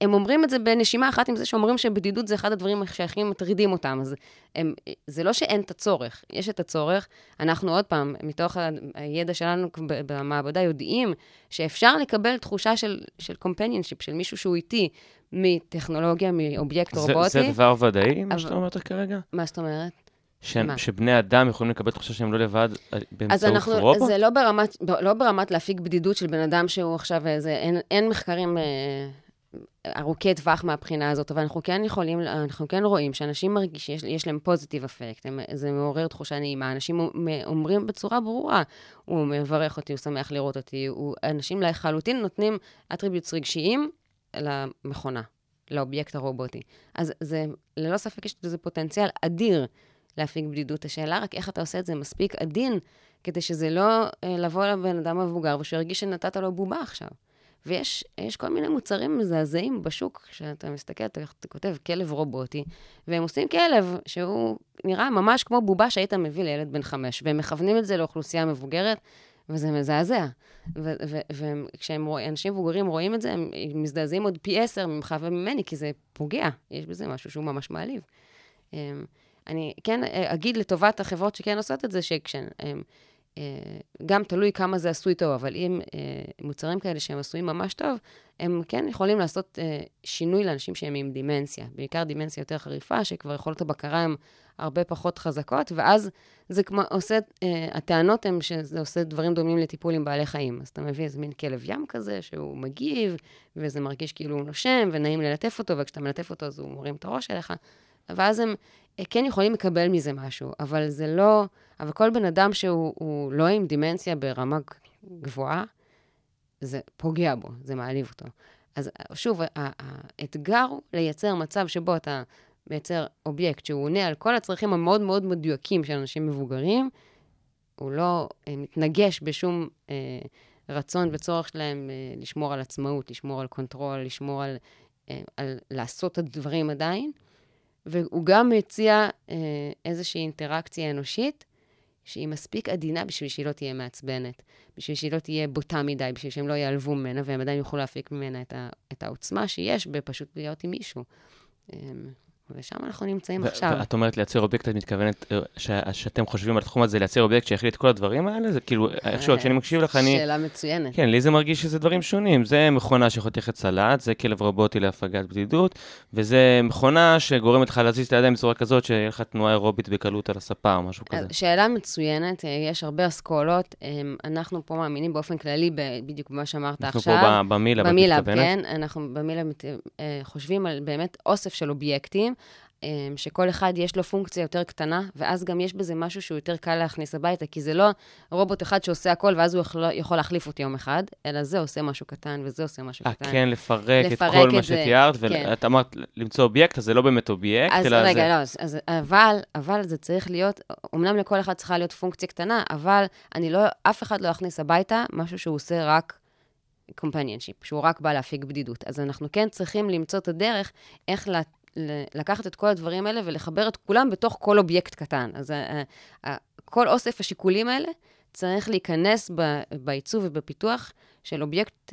הם אומרים את זה בנשימה אחת עם זה שאומרים שבדידות זה אחד הדברים שהכי מטרידים אותם. אז הם, זה לא שאין את הצורך, יש את הצורך. אנחנו עוד פעם, מתוך הידע שלנו במעבדה, יודעים שאפשר לקבל תחושה של, של companionship, של מישהו שהוא איתי, מטכנולוגיה, מאובייקט זה, רובוטי. זה דבר ודאי, מה שאתה אומרת כרגע? מה זאת אומרת? ש... שבני אדם יכולים לקבל תחושה שהם לא לבד אה, אז באמצעות אנחנו, רובוט? זה לא ברמת, לא ברמת להפיק בדידות של בן אדם שהוא עכשיו איזה, אין, אין מחקרים אה, ארוכי טווח מהבחינה הזאת, אבל אנחנו כן יכולים, אנחנו כן רואים שאנשים מרגישים, יש, יש להם פוזיטיב אפקט, הם, זה מעורר תחושה נעימה. אנשים אומרים בצורה ברורה, הוא מברך אותי, הוא שמח לראות אותי, הוא, אנשים לחלוטין נותנים אטריביוטס רגשיים למכונה, לאובייקט הרובוטי. אז זה, ללא ספק יש לזה פוטנציאל אדיר להפיק בדידות. השאלה רק איך אתה עושה את זה מספיק עדין, כדי שזה לא אה, לבוא לבן אדם מבוגר ושהוא ירגיש שנתת לו בובה עכשיו. ויש כל מיני מוצרים מזעזעים בשוק, כשאתה מסתכל, אתה, אתה כותב כלב רובוטי, והם עושים כלב שהוא נראה ממש כמו בובה שהיית מביא לילד בן חמש, והם מכוונים את זה לאוכלוסייה מבוגרת, וזה מזעזע. וכשאנשים מבוגרים רואים את זה, הם מזדעזעים עוד פי עשר ממך וממני, כי זה פוגע, יש בזה משהו שהוא ממש מעליב. אמ, אני כן אגיד לטובת החברות שכן עושות את זה, שכשהם... גם תלוי כמה זה עשוי טוב, אבל אם מוצרים כאלה שהם עשויים ממש טוב, הם כן יכולים לעשות שינוי לאנשים שהם עם דימנציה, בעיקר דימנציה יותר חריפה, שכבר יכולות הבקרה הן הרבה פחות חזקות, ואז זה כמו, עושה, הטענות הן שזה עושה דברים דומים לטיפול עם בעלי חיים. אז אתה מביא איזה מין כלב ים כזה, שהוא מגיב, וזה מרגיש כאילו הוא נושם, ונעים ללטף אותו, וכשאתה מלטף אותו אז הוא מרים את הראש אליך, ואז הם כן יכולים לקבל מזה משהו, אבל זה לא... אבל כל בן אדם שהוא לא עם דימנציה ברמה גבוהה, זה פוגע בו, זה מעליב אותו. אז שוב, האתגר הוא לייצר מצב שבו אתה מייצר אובייקט שהוא עונה על כל הצרכים המאוד מאוד מדויקים של אנשים מבוגרים, הוא לא אה, מתנגש בשום אה, רצון וצורך שלהם אה, לשמור על עצמאות, לשמור על control, לשמור על, אה, על לעשות את הדברים עדיין. והוא גם מציע אה, איזושהי אינטראקציה אנושית, שהיא מספיק עדינה בשביל שהיא לא תהיה מעצבנת, בשביל שהיא לא תהיה בוטה מדי, בשביל שהם לא ייעלבו ממנה, והם עדיין יוכלו להפיק ממנה את, ה, את העוצמה שיש בפשוט להיות עם מישהו. אה, ושם אנחנו נמצאים ו- עכשיו. ואת אומרת לייצר אובייקט, את מתכוונת אה, ש- שאתם חושבים על התחום הזה, לייצר אובייקט שיכיל את כל הדברים האלה? זה כאילו, איכשהו, כשאני מקשיב לך, אני... שאלה מצוינת. כן, לי זה מרגיש שזה דברים שונים. זה מכונה שיכולה לחתוך סלט, זה כלב רובוטי להפגת בדידות, וזה מכונה שגורמת לך להזיז את הידיים בצורה כזאת, שיהיה לך תנועה אירובית בקלות על הספה או משהו כזה. שאלה מצוינת, אה, יש הרבה אסכולות. אנחנו פה מאמינים באופן כללי, בדיוק במה שאמרת אנחנו עכשיו. פה במילאב, את במילאב, מתכוונת? כן. אנחנו במילאב אה, חושבים על באמת אוסף של אובייקטים. אמ, שכל אחד יש לו פונקציה יותר קטנה, ואז גם יש בזה משהו שהוא יותר קל להכניס הביתה, כי זה לא רובוט אחד שעושה הכל, ואז הוא יכול, להחליף אותי יום אחד, אלא זה עושה משהו קטן, וזה עושה משהו אה, קטן. כן, לפרק, לפרק את כל את מה שתיארת, כן. ואת אמרת למצוא אובייקט, אז זה לא באמת אובייקט, אז אלא רגע, זה... לא, אז, אז, אבל, אבל זה צריך להיות, אמנם לכל אחד צריכה להיות פונקציה קטנה, אבל אני לא, אף אחד לא יכניס הביתה משהו שהוא עושה רק companionship, שהוא רק בא להפיג בדידות. אז אנחנו כן צריכים למצוא את הדרך איך לה, לקחת את כל הדברים האלה ולחבר את כולם בתוך כל אובייקט קטן. אז ה- ה- כל אוסף השיקולים האלה צריך להיכנס בעיצוב ובפיתוח של אובייקט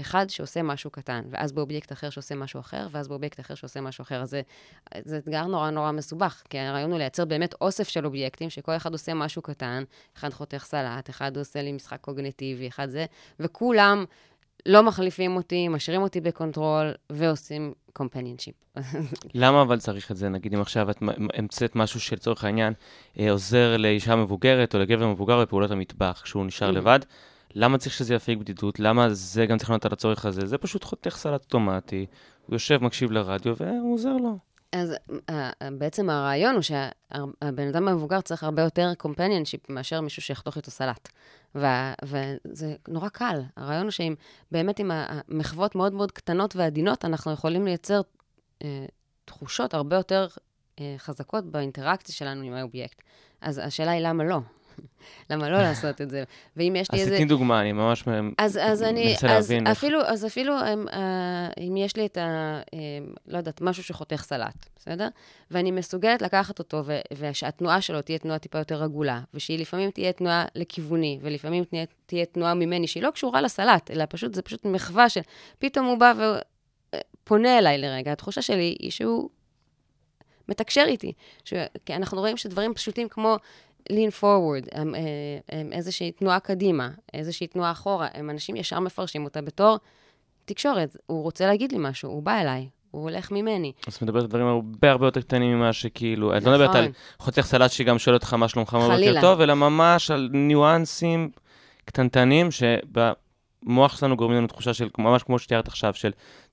אחד שעושה משהו קטן, ואז באובייקט אחר שעושה משהו אחר, ואז באובייקט אחר שעושה משהו אחר. אז זה, זה אתגר נורא נורא מסובך, כי הרעיון הוא לייצר באמת אוסף של אובייקטים, שכל אחד עושה משהו קטן, אחד חותך סלט, אחד עושה לי משחק קוגניטיבי, אחד זה, וכולם לא מחליפים אותי, משאירים אותי ב control, ועושים companionship. למה אבל צריך את זה? נגיד אם עכשיו את המצאת משהו שלצורך העניין אה, עוזר לאישה מבוגרת או לגבר מבוגר בפעולות המטבח כשהוא נשאר Mhm. לבד, למה צריך שזה יפיג בדידות? למה זה גם צריך לענות על הצורך הזה? זה פשוט חותך סלט אוטומטי, הוא יושב, מקשיב לרדיו והוא עוזר לו. אז אה, בעצם הרעיון הוא שהבן אדם המבוגר צריך הרבה יותר companionship מאשר מישהו שיחתוך איתו סלט. וה- וזה נורא קל. הרעיון הוא שאם באמת עם המחוות מאוד מאוד קטנות ועדינות, אנחנו יכולים לייצר אה, תחושות הרבה יותר אה, חזקות באינטראקציה שלנו עם האובייקט. אז השאלה היא למה לא? למה לא לעשות את זה? ואם יש לי איזה... תתני דוגמה, אני ממש אז, אז אני, מנסה אז להבין. אפילו, אז אפילו אם, אה, אם יש לי את ה... אה, לא יודעת, משהו שחותך סלט, בסדר? ואני מסוגלת לקחת אותו, ו- ושהתנועה שלו תהיה תנועה טיפה יותר עגולה, ושהיא לפעמים תהיה תנועה לכיווני, ולפעמים תהיה, תהיה תנועה ממני, שהיא לא קשורה לסלט, אלא פשוט, זה פשוט מחווה שפתאום הוא בא ופונה אליי לרגע. התחושה שלי היא שהוא מתקשר איתי. ש... כי אנחנו רואים שדברים פשוטים כמו lean forward, הם, אה, הם איזושהי תנועה קדימה, איזושהי תנועה אחורה, הם אנשים ישר מפרשים אותה בתור תקשורת. הוא רוצה להגיד לי משהו, הוא בא אליי, הוא הולך ממני. אז את מדברת על דברים הרבה הרבה יותר קטנים ממה שכאילו, את לא מדברת על נכון. חותך סלט שגם שואל אותך מה שלומך, מה בוקר חלילה. טוב, אלא ממש על ניואנסים קטנטנים שבמוח שלנו גורמים לנו תחושה של, ממש כמו שתיארת עכשיו, של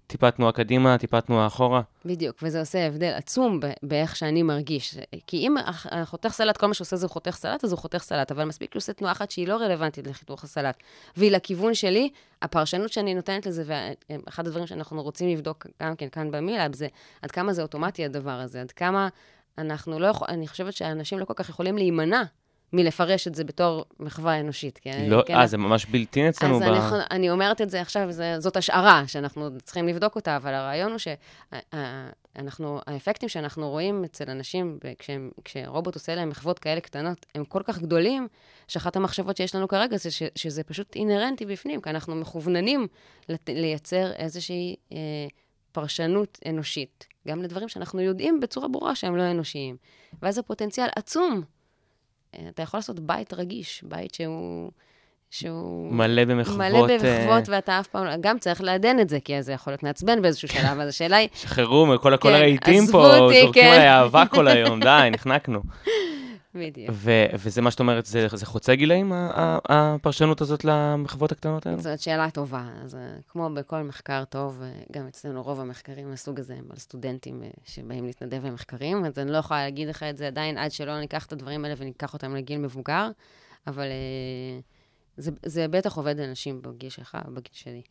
טיפה תנועה קדימה, טיפה תנועה אחורה. בדיוק, וזה עושה הבדל עצום באיך שאני מרגיש. כי אם הח- החותך סלט, כל מה שהוא עושה זה חותך סלט, אז הוא חותך סלט, אבל מספיק שהוא עושה תנועה אחת שהיא לא רלוונטית לחיתוך הסלט, והיא לכיוון שלי, הפרשנות שאני נותנת לזה, ואחד הדברים שאנחנו רוצים לבדוק גם כן כאן במילאב, זה עד כמה זה אוטומטי הדבר הזה, עד כמה אנחנו לא יכול... אני חושבת שאנשים לא כל כך יכולים להימנע מלפרש את זה בתור מחווה אנושית. כי- לא, כן, אה, זה ממש בלתי אצלנו אז ב... אני, אני אומרת את זה עכשיו, זה, זאת השערה שאנחנו צריכים לבדוק אותה, אבל הרעיון הוא שאנחנו, האפקטים שאנחנו רואים אצל אנשים, כשהם, כשרובוט עושה להם מחוות כאלה קטנות, הם כל כך גדולים, שאחת המחשבות שיש לנו כרגע זה ש, שזה פשוט אינהרנטי בפנים, כי אנחנו מכווננים לת, לייצר איזושהי אה, פרשנות אנושית, גם לדברים שאנחנו יודעים בצורה ברורה שהם לא אנושיים. ואז הפוטנציאל עצום. אה, אתה יכול לעשות בית רגיש, בית שהוא... שהוא... מלא במחוות, מלא אה, במחוות, ואתה אף פעם... לא- גם צריך לעדן את זה, כי זה יכול להיות מעצבן באיזשהו שלב, אז השאלה היא... שחררו מכל כל כן, הרהיטים פה, אותי, זורקים כן. עליי אהבה כל היום, די, נחנקנו. בדיוק. ו- וזה מה שאת אומרת, זה, זה חוצה גילאים, הפרשנות הזאת למחוות הקטנות האלה? זאת שאלה טובה. אז אה, כמו בכל מחקר טוב, אה, גם אצלנו רוב המחקרים מהסוג הזה הם על סטודנטים אה, שבאים להתנדב למחקרים, אז אני לא יכולה להגיד לך את זה עדיין עד שלא ניקח את הדברים האלה וניקח אותם לגיל מבוגר, אבל זה, זה בטח עובד לאנשים בגיל שלך, בגיל שלי.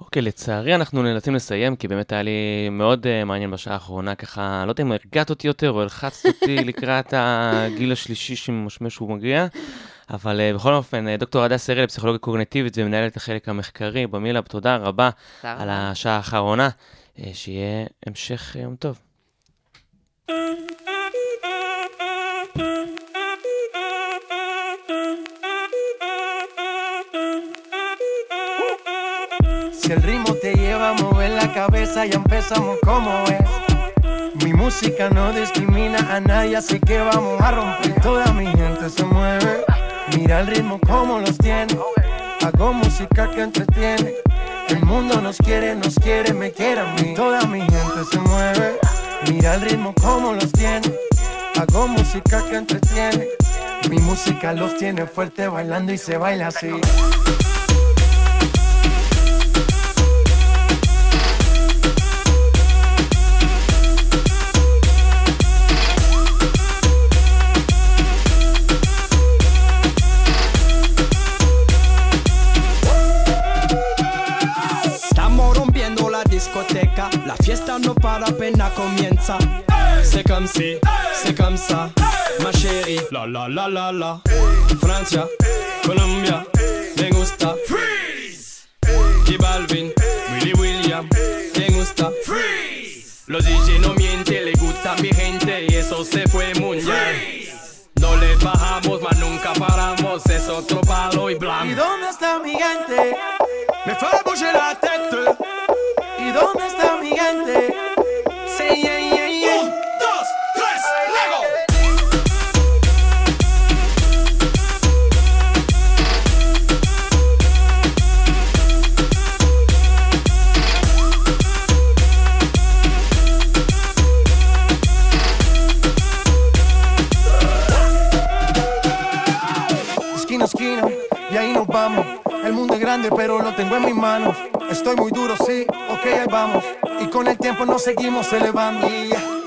אוקיי, לצערי אנחנו נאלצים לסיים, כי באמת היה לי מאוד uh, מעניין בשעה האחרונה, ככה, לא יודע אם הרגעת אותי יותר או הלחצת אותי לקראת הגיל השלישי שממשמש שהוא מגיע, אבל uh, בכל אופן, uh, דוקטור הדס אריאל, פסיכולוגיה קוגנטיבית ומנהלת החלק המחקרי במילאב, תודה רבה על. השעה האחרונה, uh, שיהיה המשך יום טוב. Si el ritmo te lleva a mover la cabeza, ya empezamos como es. Mi música no discrimina a nadie, así que vamos a romper. Toda mi gente se mueve. Mira el ritmo como los tiene. Hago música que entretiene. El mundo nos quiere, nos quiere, me quiere a mí. Toda mi gente se mueve. Mira el ritmo como los tiene. Hago música que entretiene. Mi música los tiene fuerte bailando y se baila así. La fiesta no para apenas comienza. C'est comme si, c'est comme ça, ma chérie. La la la la la. Francia, Colombia, me gusta. Freeze. J Balvin, Willy William, me gusta. Freeze. Los DJ no mienten, le gusta a mi gente y eso se fue mundial. No le bajamos, mas nunca paramos, es otro palo y ¿Y blanco. dónde está mi gente? Me fait bouger la tête. ¿Y dónde está grande. Dos, tres, Lego. Esquina, esquina, y ahí nos vamos. El mundo es grande, pero lo tengo en mis manos. Estoy muy duro, sí, ok, ahí vamos. Y con el tiempo nos seguimos elevando.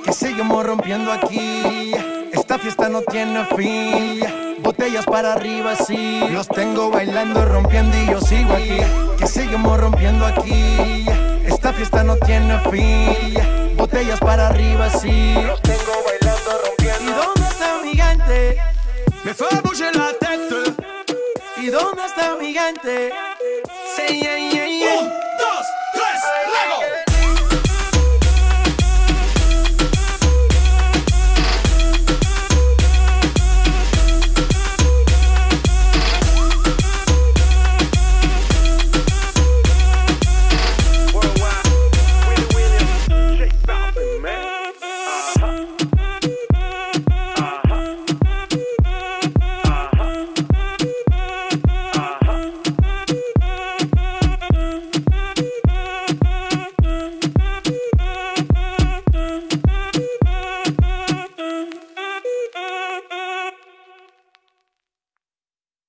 Que seguimos rompiendo aquí. Esta fiesta no tiene fin. Botellas para arriba, sí. Los tengo bailando, rompiendo y yo sigo aquí. Que seguimos rompiendo aquí. Esta fiesta no tiene fin. Botellas para arriba, sí. Los tengo bailando, rompiendo. ¿Y dónde está mi gente? Me fue a la tête. ¿Y dónde está mi? Say, yeah, yeah, yeah.